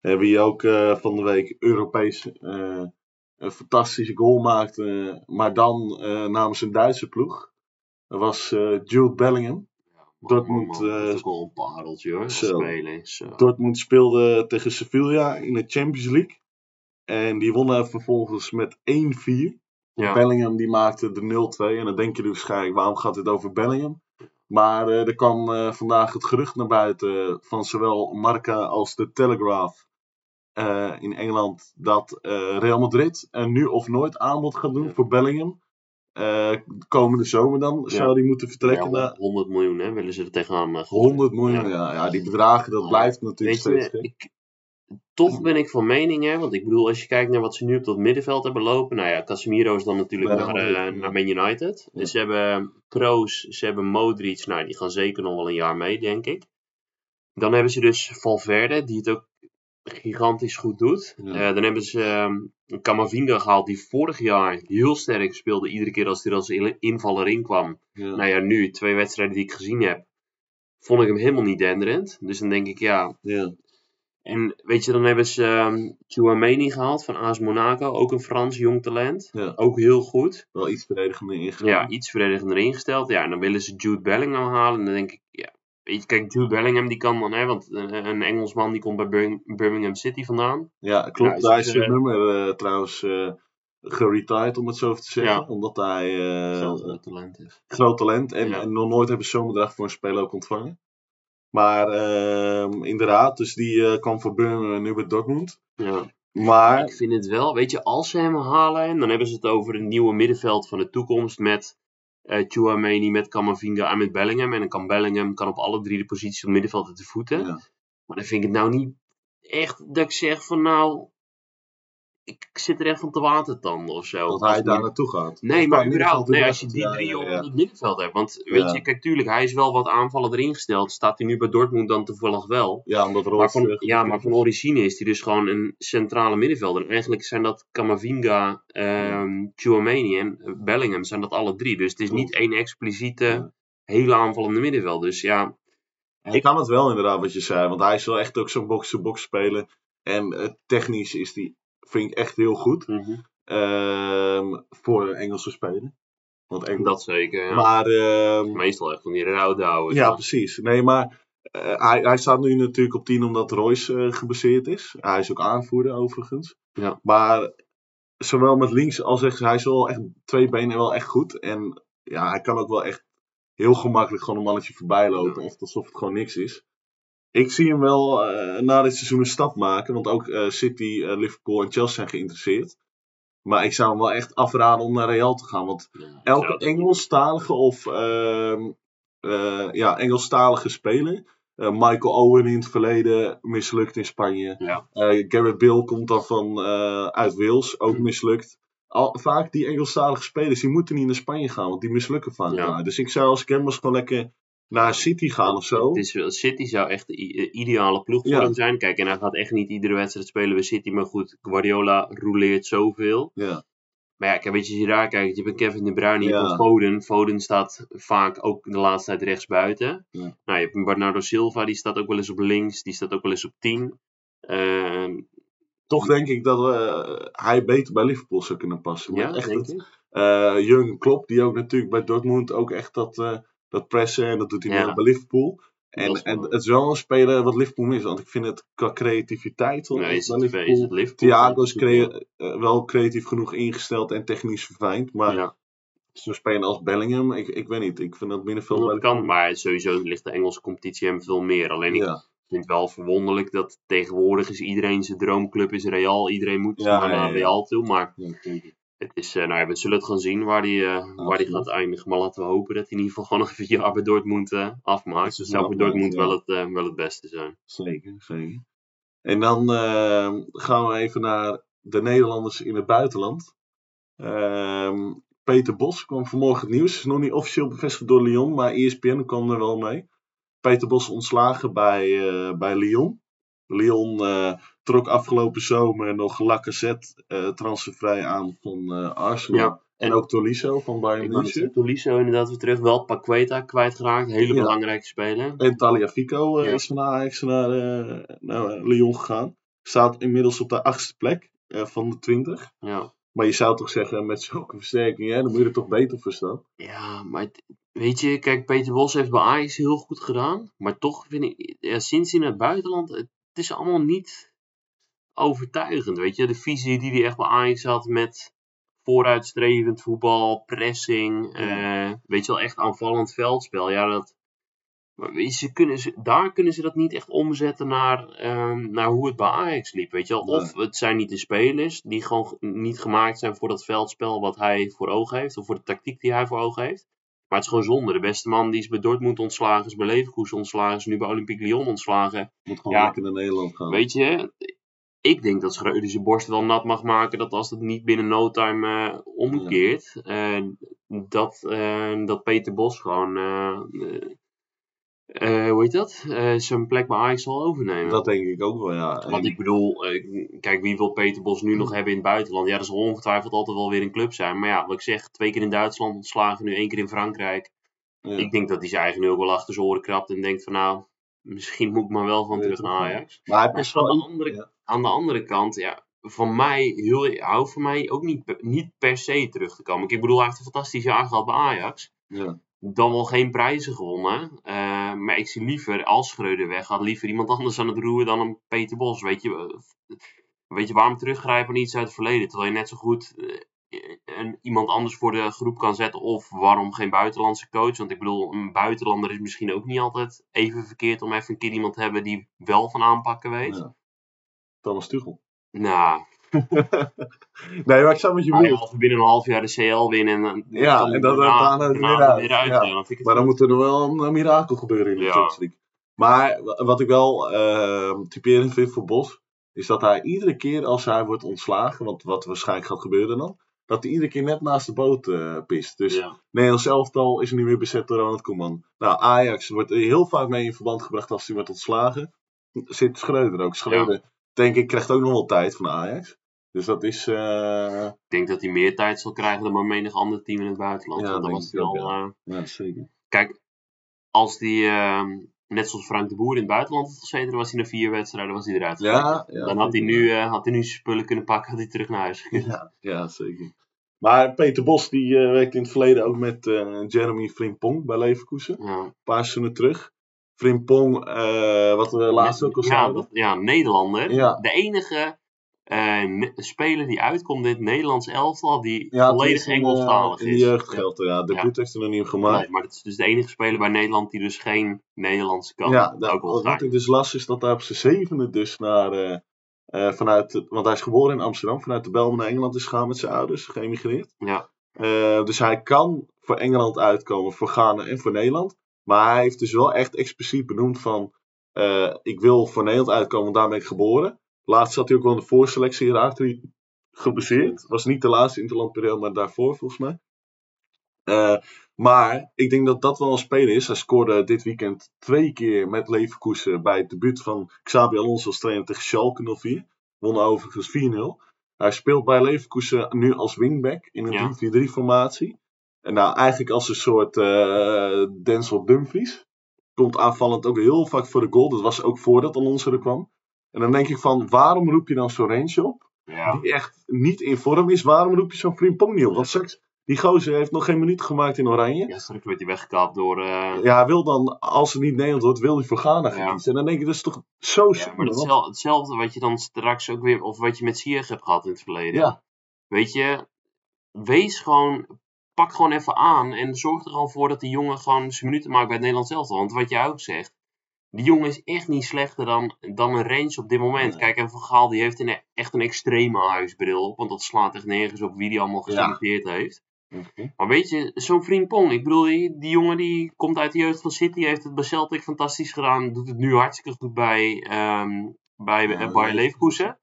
Hebben hier ook eh, van de week Europees eh, een fantastische goal maakte. maar dan namens een Duitse ploeg. Dat was Jude Bellingham. Man, Dortmund, man, man, dat is ook wel een pareltje hoor. zo. Spelen. Dortmund speelde tegen Sevilla in de Champions League. En die wonnen vervolgens met 1-4. Ja. Bellingham die maakte de 0-2. En dan denk je dus waarschijnlijk, waarom gaat dit over Bellingham? Maar eh, er kwam eh, vandaag het gerucht naar buiten van zowel Marca als de Telegraph eh, in Engeland dat Real Madrid er nu of nooit aanbod gaat doen Ja. voor Bellingham. Komende zomer dan Ja. zou die moeten vertrekken Ja, naar 100 miljoen hè, willen ze er tegenaan. eh, 100 miljoen. Ja. Ja, die bedragen, dat blijft natuurlijk Weet steeds. je, gek. ik, toch ben ik van mening, hè, want ik bedoel, als je kijkt naar wat ze nu op dat middenveld hebben lopen. Nou ja, Casemiro is dan natuurlijk naar, eh, naar Man United. Ja. Dus ze hebben Kroos, ze hebben Modric. Nou, die gaan zeker nog wel een jaar mee, denk ik. Dan hebben ze dus Valverde, die het ook gigantisch goed doet. Ja. Eh, dan hebben ze ehm Camavinga gehaald, die vorig jaar heel sterk speelde. Iedere keer als hij er als in- invaller in kwam. Ja. Nou ja, nu, twee wedstrijden die ik gezien heb, vond ik hem helemaal niet denderend. Dus dan denk ik, ja, Ja. En weet je, dan hebben ze um, Chouameni gehaald van AS Monaco. Ook een Frans jong talent. Ja. Ook heel goed. Wel iets verdedigender ingegaan. Ja, iets verdedigender ingesteld. Ja, en dan willen ze Jude Bellingham halen. En dan denk ik, ja. Weet je, kijk, Jude Bellingham die kan dan, hè, want een Engelsman die komt bij Bir- Birmingham City vandaan. Ja, klopt. Ja, Daar is zijn eh, nummer eh, trouwens eh geretired, om het zo te zeggen. Ja. Omdat hij Zelfs een talent is. groot talent en, Ja. en nog nooit hebben ze zo'n bedrag voor een speler ook ontvangen. Maar ehm, inderdaad, dus die eh, kwam voor Birmingham en nu bij Dortmund. Ja. Maar Ik vind het wel, weet je, als ze hem halen, en dan hebben ze het over een nieuwe middenveld van de toekomst met eh Chouameni, met Camavinga en met Bellingham. En dan kan Bellingham kan op alle drie de posities op het middenveld de voeten. ja, Maar dan vind ik het nou niet echt dat ik zeg van nou, ik zit er echt van te watertanden of zo. dat hij daar naartoe gaat. Nee, maar überhaupt, nee, als je die drie op het middenveld hebt. Want weet je, kijk, tuurlijk, hij is wel wat aanvallen erin gesteld. Staat hij nu bij Dortmund dan toevallig wel. Ja, omdat Maar van, ja, maar van origine is hij dus gewoon een centrale middenvelder. En eigenlijk zijn dat Camavinga, ehm Chouameni en Bellingham, zijn dat alle drie. Dus het is niet één expliciete, hele aanvallende middenveld. Dus ja, Hij kan het wel inderdaad wat je zei, want hij is wel echt ook zo'n box-to-box speler. En eh, technisch is die, vind ik echt heel goed. Ehm, voor een Engelse speler. Want Engels. dat zeker. Ja. Maar ehm, Meestal echt van die rouwdouwen. Ja, precies. Nee, maar eh, hij, hij staat nu natuurlijk op 10 omdat Royce eh geblesseerd is. Hij is ook aanvoerder overigens. Ja. Maar zowel met links als rechts, hij is wel echt twee benen wel echt goed. En ja, hij kan ook wel echt heel gemakkelijk gewoon een mannetje voorbij lopen. Echt alsof het gewoon niks is. Ik zie hem wel eh, na dit seizoen een stap maken. Want ook eh, City, eh, Liverpool en Chelsea zijn geïnteresseerd. Maar ik zou hem wel echt afraden om naar Real te gaan. Want Ja, elke Engelstalige of ehm, eh, ja, Engelstalige speler. Michael Owen in het verleden mislukt in Spanje. Ja. Gareth Bale komt dan van, uit Wales, ook Hm. mislukt. Al, vaak die Engelstalige spelers, die moeten niet naar Spanje gaan, want die mislukken vaak Ja. Dus ik zou als was gewoon lekker naar City gaan of zo. Het is, City zou echt de ideale ploeg voor Ja. hem zijn. Kijk, en hij gaat echt niet iedere wedstrijd spelen bij City. Maar goed, Guardiola roleert zoveel. Ja, Maar ja, kijk, weet je, als je daar kijkt, je hebt een Kevin De Bruyne, je Ja. hebt Foden. Foden staat vaak ook de laatste tijd rechts buiten. Ja. Nou, je hebt een Bernardo Silva, die staat ook wel eens op links. Die staat ook wel eens op 10. Ehm, toch denk ik dat eh, hij beter bij Liverpool zou kunnen passen. ja, Met echt denk het, ik. Eh Jurgen Klopp, die ook natuurlijk bij Dortmund ook echt dat, eh, dat pressen en dat doet hij Ja. bij Liverpool. En, is en het is wel een speler wat Liverpool mist, want ik vind het qua creativiteit Nee, is het, Liverpool. is het Liverpool? Thiago is crea- eh, wel creatief genoeg ingesteld en technisch verfijnd, maar Ja, zo'n speler als Bellingham, ik, ik weet niet, ik vind dat middenveld dat kan, maar sowieso ligt de Engelse competitie hem veel meer. Alleen ik Ja, vind het wel verwonderlijk dat tegenwoordig is iedereen zijn droomclub is Real. Iedereen moet Ja, naar. Real toe. Maar. Het is, eh, nou ja, we zullen het gaan zien waar die, eh, waar die Absoluut. gaat eindigen. Maar laten we hopen dat hij in ieder geval gewoon nog even een jaar bij Dortmund eh, afmaakt. Is zou voor wel Dortmund wel, het, wel het beste zijn. Zeker, zeker. En dan eh, gaan we even naar de Nederlanders in het buitenland. Ehm, Peter Bos kwam vanmorgen het nieuws. Is nog niet officieel bevestigd door Lyon, maar ESPN kwam er wel mee. Peter Bos ontslagen bij, bij Lyon. Lyon trok afgelopen zomer nog Lacazette eh transfervrij aan van eh, Arsenal. Ja. En ook Tolisso van Bayern München. Tolisso inderdaad weer terug. Wel Paqueta kwijtgeraakt. Hele Ja. belangrijke speler. En Taliafico Ja. is van Ajax naar, naar Lyon gegaan. Staat inmiddels op de achtste plek van de twintig. Ja. Maar je zou toch zeggen, met zulke versterking, hè, dan moet je er toch beter voor staan. Ja, maar het- weet je, kijk, Peter Bos heeft bij Ajax heel goed gedaan. Maar toch vind ik, ja, sinds hij naar het buitenland, het is allemaal niet overtuigend. Weet je, de visie die hij echt bij Ajax had met vooruitstrevend voetbal, pressing, Ja. eh, weet je wel, echt aanvallend veldspel. Ja, dat, Maar ze kunnen ze, daar kunnen ze dat niet echt omzetten naar, ehm, naar hoe het bij Ajax liep. Weet je wel? Of het zijn niet de spelers die gewoon niet gemaakt zijn voor dat veldspel wat hij voor ogen heeft. Of voor de tactiek die hij voor ogen heeft. Maar het is gewoon zonde. De beste man die is bij Dortmund ontslagen, is bij Leverkusen ontslagen, is nu bij Olympique Lyon ontslagen. Moet gewoon lekker naar Nederland gaan. Weet je, ik denk dat Schreuder zijn borst wel nat mag maken. Dat als het niet binnen no time uh, omkeert, uh, dat, uh, dat Peter Bos gewoon uh, hoe heet dat? Zijn plek bij Ajax zal overnemen. Dat denk ik ook wel, ja. Want ik bedoel, kijk, wie wil Peter Bos nu nog hebben in het buitenland? Ja, dat zal ongetwijfeld altijd wel weer een club zijn. Maar ja, wat ik zeg, twee keer in Duitsland ontslagen, nu één keer in Frankrijk. Ja. Ik denk dat hij zijn eigen nu ook wel achter zijn oren krabt en denkt van nou, misschien moet ik maar wel van terug naar Ajax. Maar hij is aan, de andere, ja. Aan de andere kant, ja, van mij, heel, houdt voor mij ook niet, niet per se terug te komen. Ik bedoel, hij heeft een fantastisch jaar gehad bij Ajax. Ja dan wel geen prijzen gewonnen. Uh, maar ik zie liever, als Schreuder weggaat, liever iemand anders aan het roeren dan een Peter Bos. Weet je, weet je waarom teruggrijpen naar iets uit het verleden? Terwijl je net zo goed uh, een, iemand anders voor de groep kan zetten. Of waarom geen buitenlandse coach? Want ik bedoel, een buitenlander is misschien ook niet altijd even verkeerd om even een keer iemand te hebben die wel van aanpakken weet. Ja. Thomas Tuchel. Nou, nee, maar ik zou met je bedoelen. Als we binnen een half jaar de CL winnen. En ja, en dan daarna het weer uit. Ja. Ja, maar dan moet er nog wel een mirakel gebeuren in de Champions League. Maar wat ik wel uh, typerend vind voor Bos, is dat hij iedere keer als hij wordt ontslagen, want wat waarschijnlijk gaat gebeuren dan, dat hij iedere keer net naast de boot uh, pist. Dus ja. Nederlands elftal is nu weer bezet door Ronald Koeman. Nou, Ajax wordt heel vaak mee in verband gebracht als hij wordt ontslagen. Zit Schreuder ook. Schreuder, ja. Denk ik, krijgt ook nog wel tijd van Ajax. Dus dat is. Uh... Ik denk dat hij meer tijd zal krijgen dan maar menig ander team in het buitenland. Ja, dat was hij al. Ja. Ja, zeker. Kijk, als die. Uh, net zoals Frank de Boer in het buitenland had gezeten, was hij na vier wedstrijden was hij eruit. Ja, ja, dan had hij, nu, had hij nu spullen kunnen pakken, had hij terug naar huis gekund. Ja, ja, zeker. Maar Peter Bos die werkte in het verleden ook met Jeremy Frimpong bij Leverkusen. Ja. Een paar seizoenen terug. Frimpong, wat we laatst ook al zeiden. Ja, Nederlander. De enige uh, speler die uitkomt in het Nederlands elftal, die ja, volledig Engelstalig is. In de jeugdgeld, ja. De ja. heeft er nog niet gemaakt. Nee, maar het is dus de enige speler bij Nederland die dus geen Nederlands kan. Ja, dat, wat ik dus las is dat hij op zijn zevende dus naar, uh, uh, vanuit, want hij is geboren in Amsterdam, vanuit de Belmen naar Engeland is gegaan met zijn ouders, geëmigreerd. Ja. dus hij kan voor Engeland uitkomen, voor Ghana en voor Nederland. Maar hij heeft dus wel echt expliciet benoemd van, ik wil voor Nederland uitkomen, want daar ben ik geboren. Laatst zat hij ook wel in de voorselectie geraakt. Hij geblesseerd. Was niet de laatste interlandperiode, maar daarvoor volgens mij. Uh, maar ik denk dat dat wel een speler is. Hij scoorde dit weekend twee keer met Leverkusen bij het debuut van Xabi Alonso als trainer tegen Schalke 04. Won overigens 4-0. Hij speelt bij Leverkusen nu als wingback in een ja. 3-4-3 formatie. En nou eigenlijk als een soort uh, Denzel Dumfries. Komt aanvallend ook heel vaak voor de goal. Dat was ook voordat Alonso er kwam. En dan denk ik van, waarom roep je dan zo'n range op? Ja. Die echt niet in vorm is. Waarom roep je zo'n Frimpong niet op? Want straks, die gozer heeft nog geen minuut gemaakt in Oranje. Ja, straks wordt hij weggekapt door... Uh... Ja, wil dan, als het niet Nederland wordt, wil hij voor Ghana gaan kiezen. En dan denk ik, dat is toch zo ja, maar hetzelfde, hetzelfde wat je dan straks ook weer... Of wat je met Sieg hebt gehad in het verleden. Ja. Weet je, wees gewoon... Pak gewoon even aan en zorg er al voor dat die jongen gewoon zijn minuten maakt bij het Nederlands elftal. Want wat jij ook zegt, die jongen is echt niet slechter dan, dan een range op dit moment. Kijk, en Van Gaal die heeft een, echt een extreme huisbril op. Want dat slaat echt nergens op wie die allemaal geselecteerd ja. heeft. Okay. Maar weet je, zo'n vriend Pong. Ik bedoel, die, die, jongen die komt uit de jeugd van City. Heeft het bij Celtic fantastisch gedaan. Doet het nu hartstikke goed bij, um, bij ja, Leverkusen.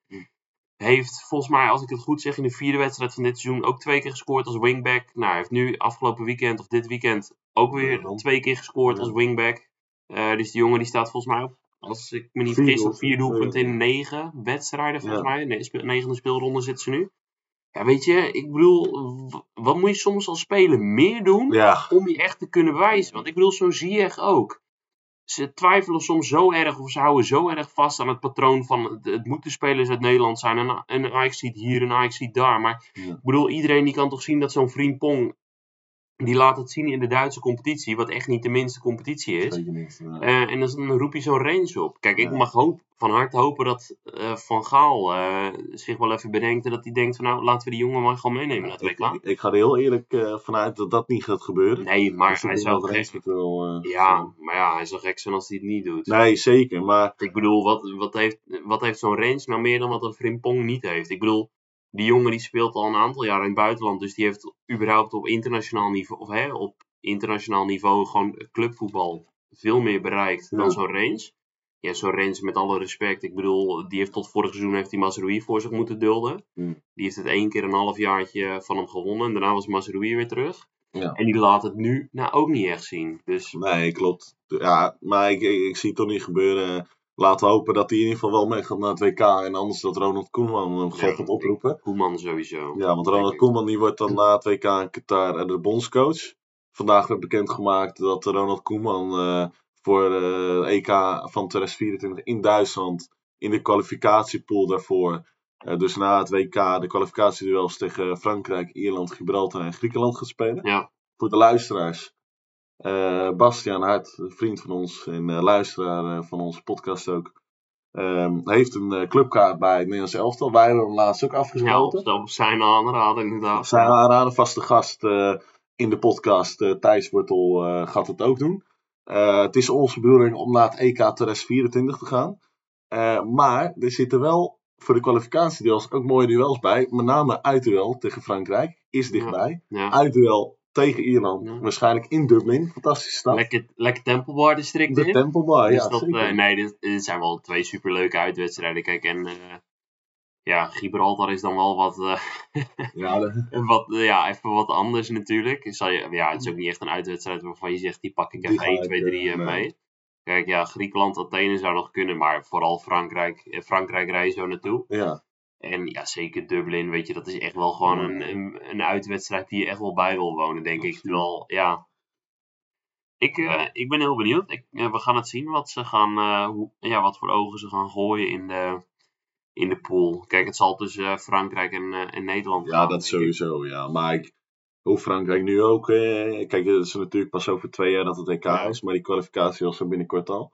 Heeft volgens mij, als ik het goed zeg, in de vierde wedstrijd van dit seizoen ook twee keer gescoord als wingback. Nou, hij heeft nu afgelopen weekend of dit weekend ook weer twee keer gescoord als wingback. Uh, dus die jongen die staat volgens mij op, als ik me niet vergis, op vier doelpunten in negen wedstrijden volgens ja. mij. Nee, negende speelronde zitten ze nu. Ja, weet je, ik bedoel, wat moet je soms als speler meer doen om je echt te kunnen bewijzen? Want ik bedoel, zo'n Ziyech ook. Ze twijfelen soms zo erg, of ze houden zo erg vast aan het patroon van het, het moeten spelers uit Nederland zijn. En, en Ajax ziet hier en Ajax ziet daar. Maar ja. ik bedoel, iedereen die kan toch zien dat zo'n vriend Pong die laat het zien in de Duitse competitie, wat echt niet de minste competitie is. Ja. Eh, en dan roep je zo'n range op. Kijk, ik Ja. mag hoop, van harte hopen dat eh, Van Gaal eh, zich wel even bedenkt en dat hij denkt van nou, laten we die jongen maar gewoon meenemen naar het WK. ik, ik ga er heel eerlijk vanuit dat dat niet gaat gebeuren. Nee, maar Dus hij zou gek wel, Ja, maar ja, hij zou gek zijn als hij het niet doet. Nee, zeker. Maar Ik bedoel, wat, wat heeft, wat heeft zo'n range nou meer dan wat een Frimpong niet heeft? Ik bedoel, die jongen die speelt al een aantal jaar in het buitenland, dus die heeft überhaupt op internationaal niveau, of hè, op internationaal niveau gewoon clubvoetbal veel meer bereikt Ja. dan zo'n range. Ja, zo'n range met alle respect. Ik bedoel, die heeft tot vorig seizoen heeft die Mazraoui voor zich moeten dulden. Die heeft het één keer een halfjaartje van hem gewonnen. En daarna was Mazraoui weer terug. Ja. En die laat het nu nou ook niet echt zien. Dus nee, klopt. Ja, maar ik, ik, ik zie het toch niet gebeuren. Laten we hopen dat hij in ieder geval wel meegaat naar het WK. En anders dat Ronald Koeman hem Ja, gaat gaat oproepen. Koeman sowieso. Ja, want Ronald. Koeman die wordt dan na het WK in Qatar eh, de bondscoach. Vandaag werd bekendgemaakt dat Ronald Koeman eh, voor de EK van 2024 in Duitsland in de kwalificatiepool daarvoor. eh, dus na het WK de kwalificatieduels tegen Frankrijk, Ierland, Gibraltar en Griekenland gaat spelen. Ja, Voor de luisteraars. Eh Bastiaan Hart, vriend van ons en eh, luisteraar eh, van onze podcast ook. ehm, heeft een clubkaart bij het Nederlands elftal. Wij hebben hem laatst ook ja afgesloten. op, op zijn aanraden inderdaad. Zijn aanraden, vaste gast in de podcast, Thijs Wortel, gaat het ook doen. Het is onze bedoeling om naar het EK 2024 te gaan. Maar er zitten wel voor de kwalificatiedeels ook mooie duels bij. Met name uitduel tegen Frankrijk is dichtbij. Ja. Uitduel tegen Ierland, Ja. waarschijnlijk in Dublin. Fantastische stad. Lekker, lekker Tempelbar district De in. Tempelbar, Dus ja dat, eh, nee, dit, dit zijn wel twee superleuke uitwedstrijden. Kijk, en eh, ja, Gibraltar is dan wel wat, eh, Ja, de- wat ja, even wat anders natuurlijk. Zal je, ja, het is ook niet echt een uitwedstrijd waarvan je zegt, die pak ik even ga 1, ik, 2, 3 eh, nee. mee. Kijk, ja, Griekenland, Athene zou nog kunnen, maar vooral Frankrijk, Frankrijk rij je zo naartoe. ja. En ja, zeker Dublin, weet je, dat is echt wel gewoon een, een, een uitwedstrijd die je echt wel bij wil wonen, denk ik. Terwijl, ja, ik, eh, ik ben heel benieuwd. Ik, eh, we gaan het zien wat ze gaan, eh, hoe, ja, wat voor ogen ze gaan gooien in de, in de pool. Kijk, het zal tussen Frankrijk en, en Nederland Ja, gaan. dat ik. sowieso, ja. Maar ik, hoe Frankrijk nu ook... Kijk, het is natuurlijk pas over twee jaar dat het EK Ja. is. Maar die kwalificatie was er binnenkort al.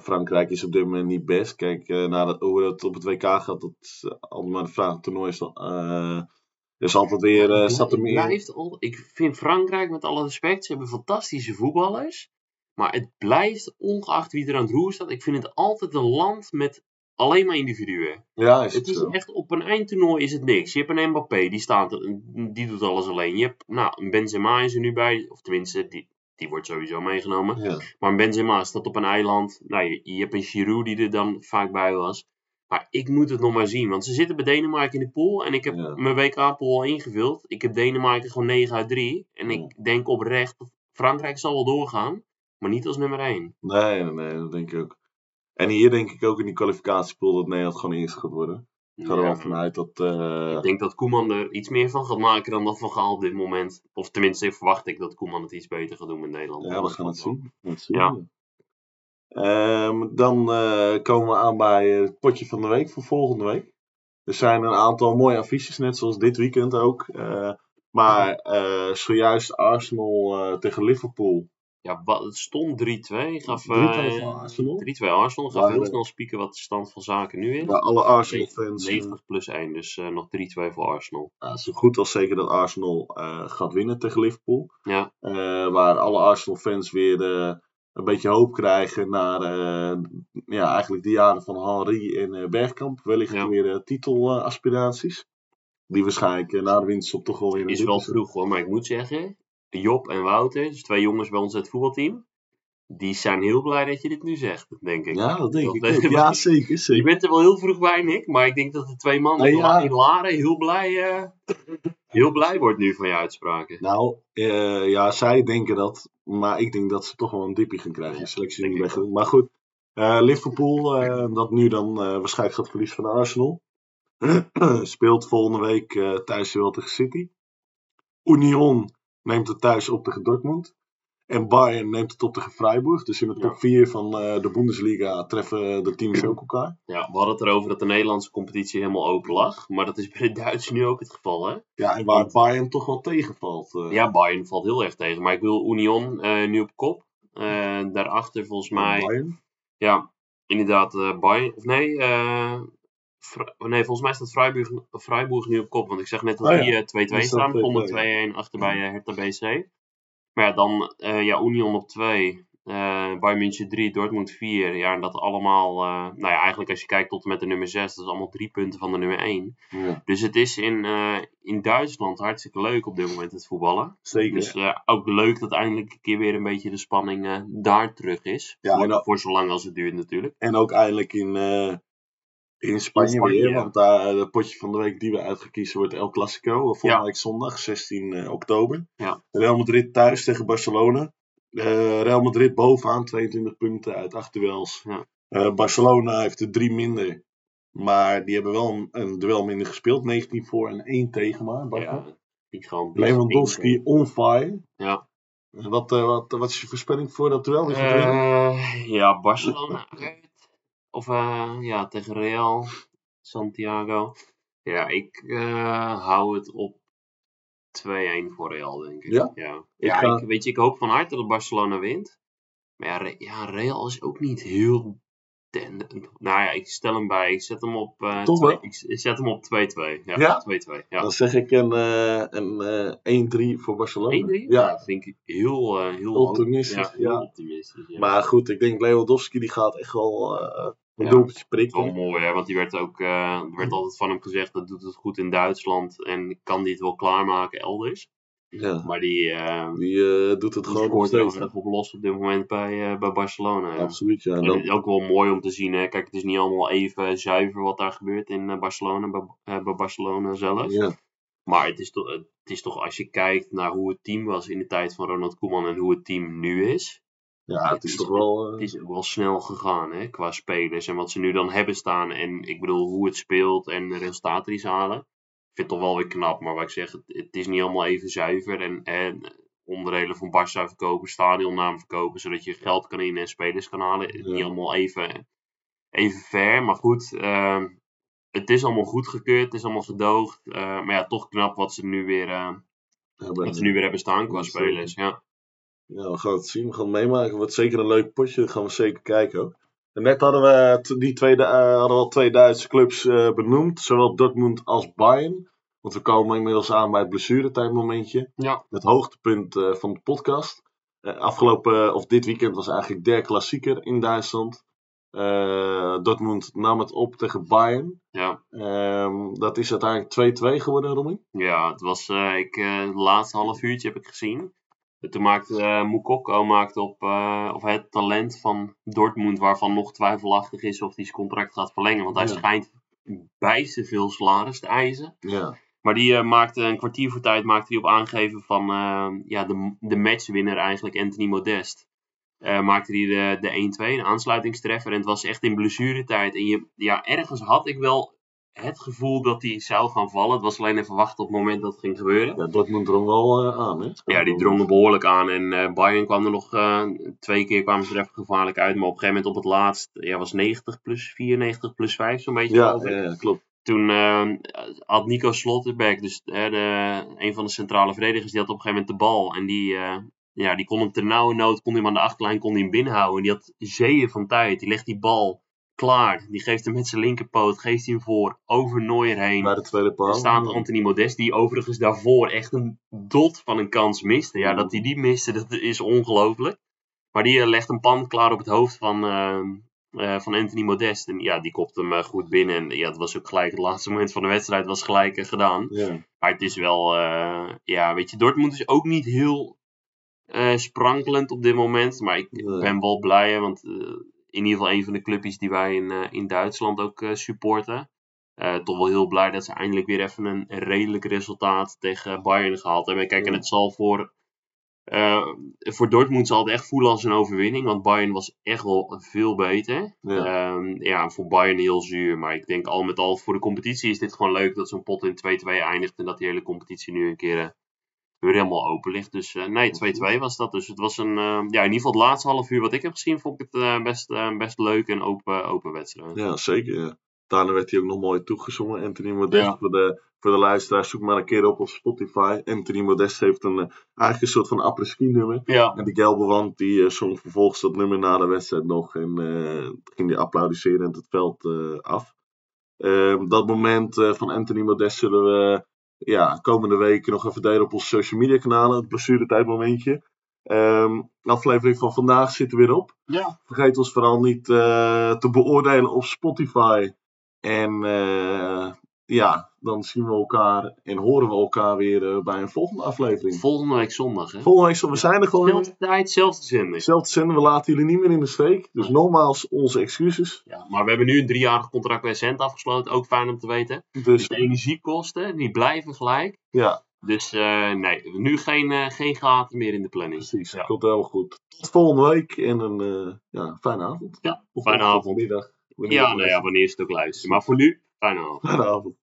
Frankrijk is op dit moment niet best. Kijk, eh, na dat, hoe het op het WK gaat, dat is eh, altijd maar de vraag. Het toernooi is, eh is altijd weer... eh Het staat er meer... ik vind Frankrijk met alle respect, ze hebben fantastische voetballers. Maar het blijft, ongeacht wie er aan het roer staat, ik vind het altijd een land met alleen maar individuen. Ja, is het, Het is zo. echt, op een eindtoernooi is het niks. Je hebt een Mbappé, die staat die doet alles alleen. Je hebt, nou, een Benzema is er nu bij, of tenminste, die, die wordt sowieso meegenomen. Ja. Maar Benzema staat op een eiland. Nou, je, je hebt een Giroud die er dan vaak bij was. Maar ik moet het nog maar zien, want ze zitten bij Denemarken in de pool. En ik heb Ja. mijn WK-pool al ingevuld. Ik heb Denemarken gewoon 9 uit 3. En ik denk oprecht, Frankrijk zal wel doorgaan. Maar niet als nummer 1. Nee, nee, nee, dat denk ik ook. En hier denk ik ook in die kwalificatiepool dat Nederland gewoon eerst gaat worden. Ik ga er wel vanuit dat... eh, Ik denk dat Koeman er iets meer van gaat maken dan dat Van Gaal op dit moment. Of tenminste verwacht ik dat Koeman het iets beter gaat doen met Nederland. Ja, we gaan het zien. Ja. Ehm, dan eh, komen we aan bij het potje van de week voor volgende week. Er zijn een aantal mooie affiches, net zoals dit weekend ook. Eh, maar zojuist Arsenal tegen Liverpool. Ja, wat, het stond 3-2. Gaf, 3-2 eh, Arsenal. 3-2 Arsenal. Gaf heel eh, snel spieken wat de stand van zaken nu is. Alle Arsenal-fans... 90 plus 1, dus eh, nog 3-2 voor Arsenal. Ja, zo goed als zeker dat Arsenal eh, gaat winnen tegen Liverpool. Ja, Eh, waar alle Arsenal-fans weer eh, een beetje hoop krijgen naar eh, ja, eigenlijk de jaren van Henry en eh, Bergkamp. Wellicht Ja. weer eh, titelaspiraties. Die waarschijnlijk eh, na de winterstop toch wel weer in is wel vroeg hoor, maar ik moet zeggen, Job en Wouter, dus twee jongens bij ons uit het voetbalteam, die zijn heel blij dat je dit nu zegt, denk ik. Ja, dat denk ik ook. Ja, zeker. Je zeker. bent er wel heel vroeg bij, Nick, maar ik denk dat de twee mannen ja. in Laren heel blij, eh, heel blij wordt nu van je uitspraken. Nou, eh, ja, zij denken dat. Maar ik denk dat ze toch wel een dippie gaan krijgen. Ja, selectie weg- Maar goed, eh, Liverpool, dat nu dan waarschijnlijk gaat verliezen van Arsenal. Speelt volgende week thuis tegen City. Union neemt het thuis op tegen Dortmund. En Bayern neemt het op tegen Freiburg. Dus in de top Ja. 4 van eh, de Bundesliga treffen de teams ook elkaar. Ja, we hadden het erover dat de Nederlandse competitie helemaal open lag. Maar dat is bij de Duitsers nu ook het geval, hè? Ja, en waar Bayern toch wel tegenvalt. eh. Ja, Bayern valt heel erg tegen. Maar ik wil Union eh, nu op kop. Daarachter volgens mij... Bayern. Ja, inderdaad, Bayern. Of nee, nee, volgens mij staat Freiburg, Freiburg nu op kop. Want ik zeg net dat Oh ja, die eh, 2-2 die staat staan. 2-2, Stonden 2-1 achter bij eh, Hertha BC. Maar ja, dan eh, ja, Union op 2. eh Bayern München 3, Dortmund 4. Ja, en dat allemaal... nou ja, eigenlijk als je kijkt tot en met de nummer 6. Dat is allemaal drie punten van de nummer 1. Ja, Dus het is in, in Duitsland hartstikke leuk op dit moment het voetballen. zeker. Dus ook leuk dat eindelijk een keer weer een beetje de spanning daar terug is. Ja, voor, en voor zolang als het duurt natuurlijk. En ook eindelijk in, in Spanje, weer. ja. Want daar, het potje van de week die we uitgekiezen wordt El Clasico. eh, Volgende week zondag, 16 eh, oktober. Ja. Real Madrid thuis tegen Barcelona. Eh, Real Madrid bovenaan, 22 punten uit 8 duels. Ja. Eh, Barcelona heeft er drie minder. Maar die hebben wel een, een duel minder gespeeld. 19 voor en 1 tegen maar. Barca. Ja. Lewandowski on fire. Ja. Eh, Wat, eh, wat, wat is je voorspelling voor dat duel? Eh, ja, Barcelona. Of eh, ja, tegen Real. Santiago. Ja, ik eh, hou het op 2-1 voor Real, denk ik. Ja? Ja, Ik ja ga- ik, weet je, ik hoop van harte dat Barcelona wint. Maar ja, Re- ja Real is ook niet heel... nou ja, ik stel hem bij. Ik zet hem op... eh, Toch twee- wel? ik, zet hem op 2-2. Ja, Ja? 2-2. Ja. Dan zeg ik een, eh, een eh, 1-3 voor Barcelona. 1-3? Ja, dat vind ik heel, eh, heel Optimistisch, Ja, heel optimistisch. Ja. Maar goed, ik denk Lewandowski die gaat echt wel eh, een Ja. wel mooi, hè? want die werd ook, er werd altijd van hem gezegd dat doet het goed in Duitsland en kan die het wel klaarmaken elders. Ja, Maar die, eh die eh, doet het die gewoon nog steeds. op los op dit moment bij, bij Barcelona. Ja. Absoluut, ja. En dan, ook wel mooi om te zien. Hè? Kijk, het is niet allemaal even zuiver wat daar gebeurt in Barcelona, bij, bij Barcelona zelf. ja, Maar het is, toch, het is toch, als je kijkt naar hoe het team was in de tijd van Ronald Koeman en hoe het team nu is. Ja, het is toch wel... Het eh, is ook wel snel gegaan hè, qua spelers en wat ze nu dan hebben staan. En ik bedoel, hoe het speelt en de resultaten die ze halen. Ik vind het toch wel weer knap, maar wat ik zeg, het, het is niet allemaal even zuiver. En, en onderdelen van Barça verkopen, stadionnaam verkopen, zodat je geld kan in en spelers kan halen. Ja. Niet allemaal even, even ver, maar goed. ehm, het is allemaal goedgekeurd, het is allemaal gedoogd. eh, maar ja, toch knap wat ze nu weer, eh, hebben. wat ze nu weer hebben staan qua spelers. Ja. Ja, we gaan het zien. We gaan het meemaken. Het wordt zeker een leuk potje. Dat gaan we zeker kijken ook. En net hadden we t- die twee, eh, hadden we al twee Duitse clubs eh, benoemd. Zowel Dortmund als Bayern. Want we komen inmiddels aan bij het blessuretijdmomentje. Ja. Het hoogtepunt eh, van de podcast. Eh, afgelopen, of dit weekend was eigenlijk der klassieker in Duitsland. Eh, Dortmund nam het op tegen Bayern. ja. Ehm, dat is uiteindelijk 2-2 geworden, Romy. Ja, het was, eh, ik, eh, het laatste half uurtje heb ik gezien. En Toen maakte uh, Moukoko maakte op, eh, of het talent van Dortmund, waarvan nog twijfelachtig is of hij zijn contract gaat verlengen. Want hij Ja. schijnt bijster veel salaris te eisen. Ja. Maar die eh, maakte een kwartier voor tijd maakte hij op aangeven van ja, de, de matchwinner eigenlijk, Anthony Modest. Maakte hij de, de 1-2, de aansluitingstreffer. En het was echt in blessuretijd. En je, ja, ergens had ik wel het gevoel dat hij zou gaan vallen. Het was alleen even wachten op het moment dat het ging gebeuren. ja, Dortmund drong wel eh, aan, hè? Ja, die drongen behoorlijk aan. En eh Bayern kwam er nog eh, twee keer kwamen ze er even gevaarlijk uit. Maar op een gegeven moment op het laatst ja, was 90 plus 4, 90 plus 5 zo'n beetje. Ja, ja, klopt. Toen had Nico Slotterbeck, dus de, een van de centrale verdedigers, die had op een gegeven moment de bal. En die, ja, die kon hem ternauwernood, kon hij hem aan de achterlijn kon hij hem binnenhouden. En die had zeeën van tijd. Die legt die bal klaar. Die geeft hem met zijn linkerpoot, geeft hij hem voor, over Neuer heen. Bij de tweede paal. Er staat Anthony Modest, die overigens daarvoor echt een dot van een kans miste. Ja, dat hij die miste, dat is ongelooflijk. Maar die eh, legt een pan klaar op het hoofd van, eh, eh, van Anthony Modest. En ja, die kopt hem goed binnen. En ja, dat was ook gelijk het laatste moment van de wedstrijd, was gelijk gedaan. Ja. Maar het is wel, ja, weet je, Dortmund is ook niet heel sprankelend op dit moment. Maar ik ben wel blij, want in ieder geval een van de clubjes die wij in, eh, in Duitsland ook eh, supporten. Eh, toch wel heel blij dat ze eindelijk weer even een redelijk resultaat tegen Bayern gehaald hebben. Kijk, en het zal voor, voor Dortmund zal het echt voelen als een overwinning. Want Bayern was echt wel veel beter. Ja. Ja. ja, voor Bayern heel zuur. Maar ik denk al met al voor de competitie is dit gewoon leuk dat zo'n pot in 2-2 eindigt. En dat die hele competitie nu een keer weer helemaal open ligt. Dus eh, nee, 2-2 was dat. Dus het was een, eh, ja, in ieder geval het laatste half uur wat ik heb gezien, vond ik het eh, best, best leuk en open, open wedstrijd. Ja, zeker. Ja. Daarna werd hij ook nog mooi toegezongen. Anthony Modest. Ja. Voor, de, voor de luisteraars, zoek maar een keer op op Spotify. Anthony Modest heeft een, eigenlijk een soort van après-ski nummer. Ja, En die Gelberwand die zong vervolgens dat nummer na de wedstrijd nog. En eh, ging die applaudisserend het veld af. Ehm, dat moment van Anthony Modest zullen we ja, komende weken nog even delen op onze social media kanalen. Het blessuretijdmomentje. Ehm de aflevering van vandaag zit er weer op. ja. Vergeet ons vooral niet eh, te beoordelen op Spotify. En eh, ja, dan zien we elkaar en horen we elkaar weer eh, bij een volgende aflevering. volgende week zondag. Hè? Volgende week, we zijn er gewoon. Zelfde tijd, zelfde zender. Hetzelfde zenden, we laten jullie niet meer in de steek. Dus nogmaals, onze excuses. Ja, maar we hebben nu een driejarig contract bij Cent afgesloten. Ook fijn om te weten. Dus De energiekosten, die blijven gelijk. ja, Dus eh, nee, nu geen, eh, geen gaten meer in de planning. precies. Ja. Komt helemaal goed. Tot volgende week en een ja, fijne avond. Ja, Of fijne avond. middag. Ja, nou ja, wanneer is het ook luisteren. Maar voor nu, fijne avond. Fijne avond.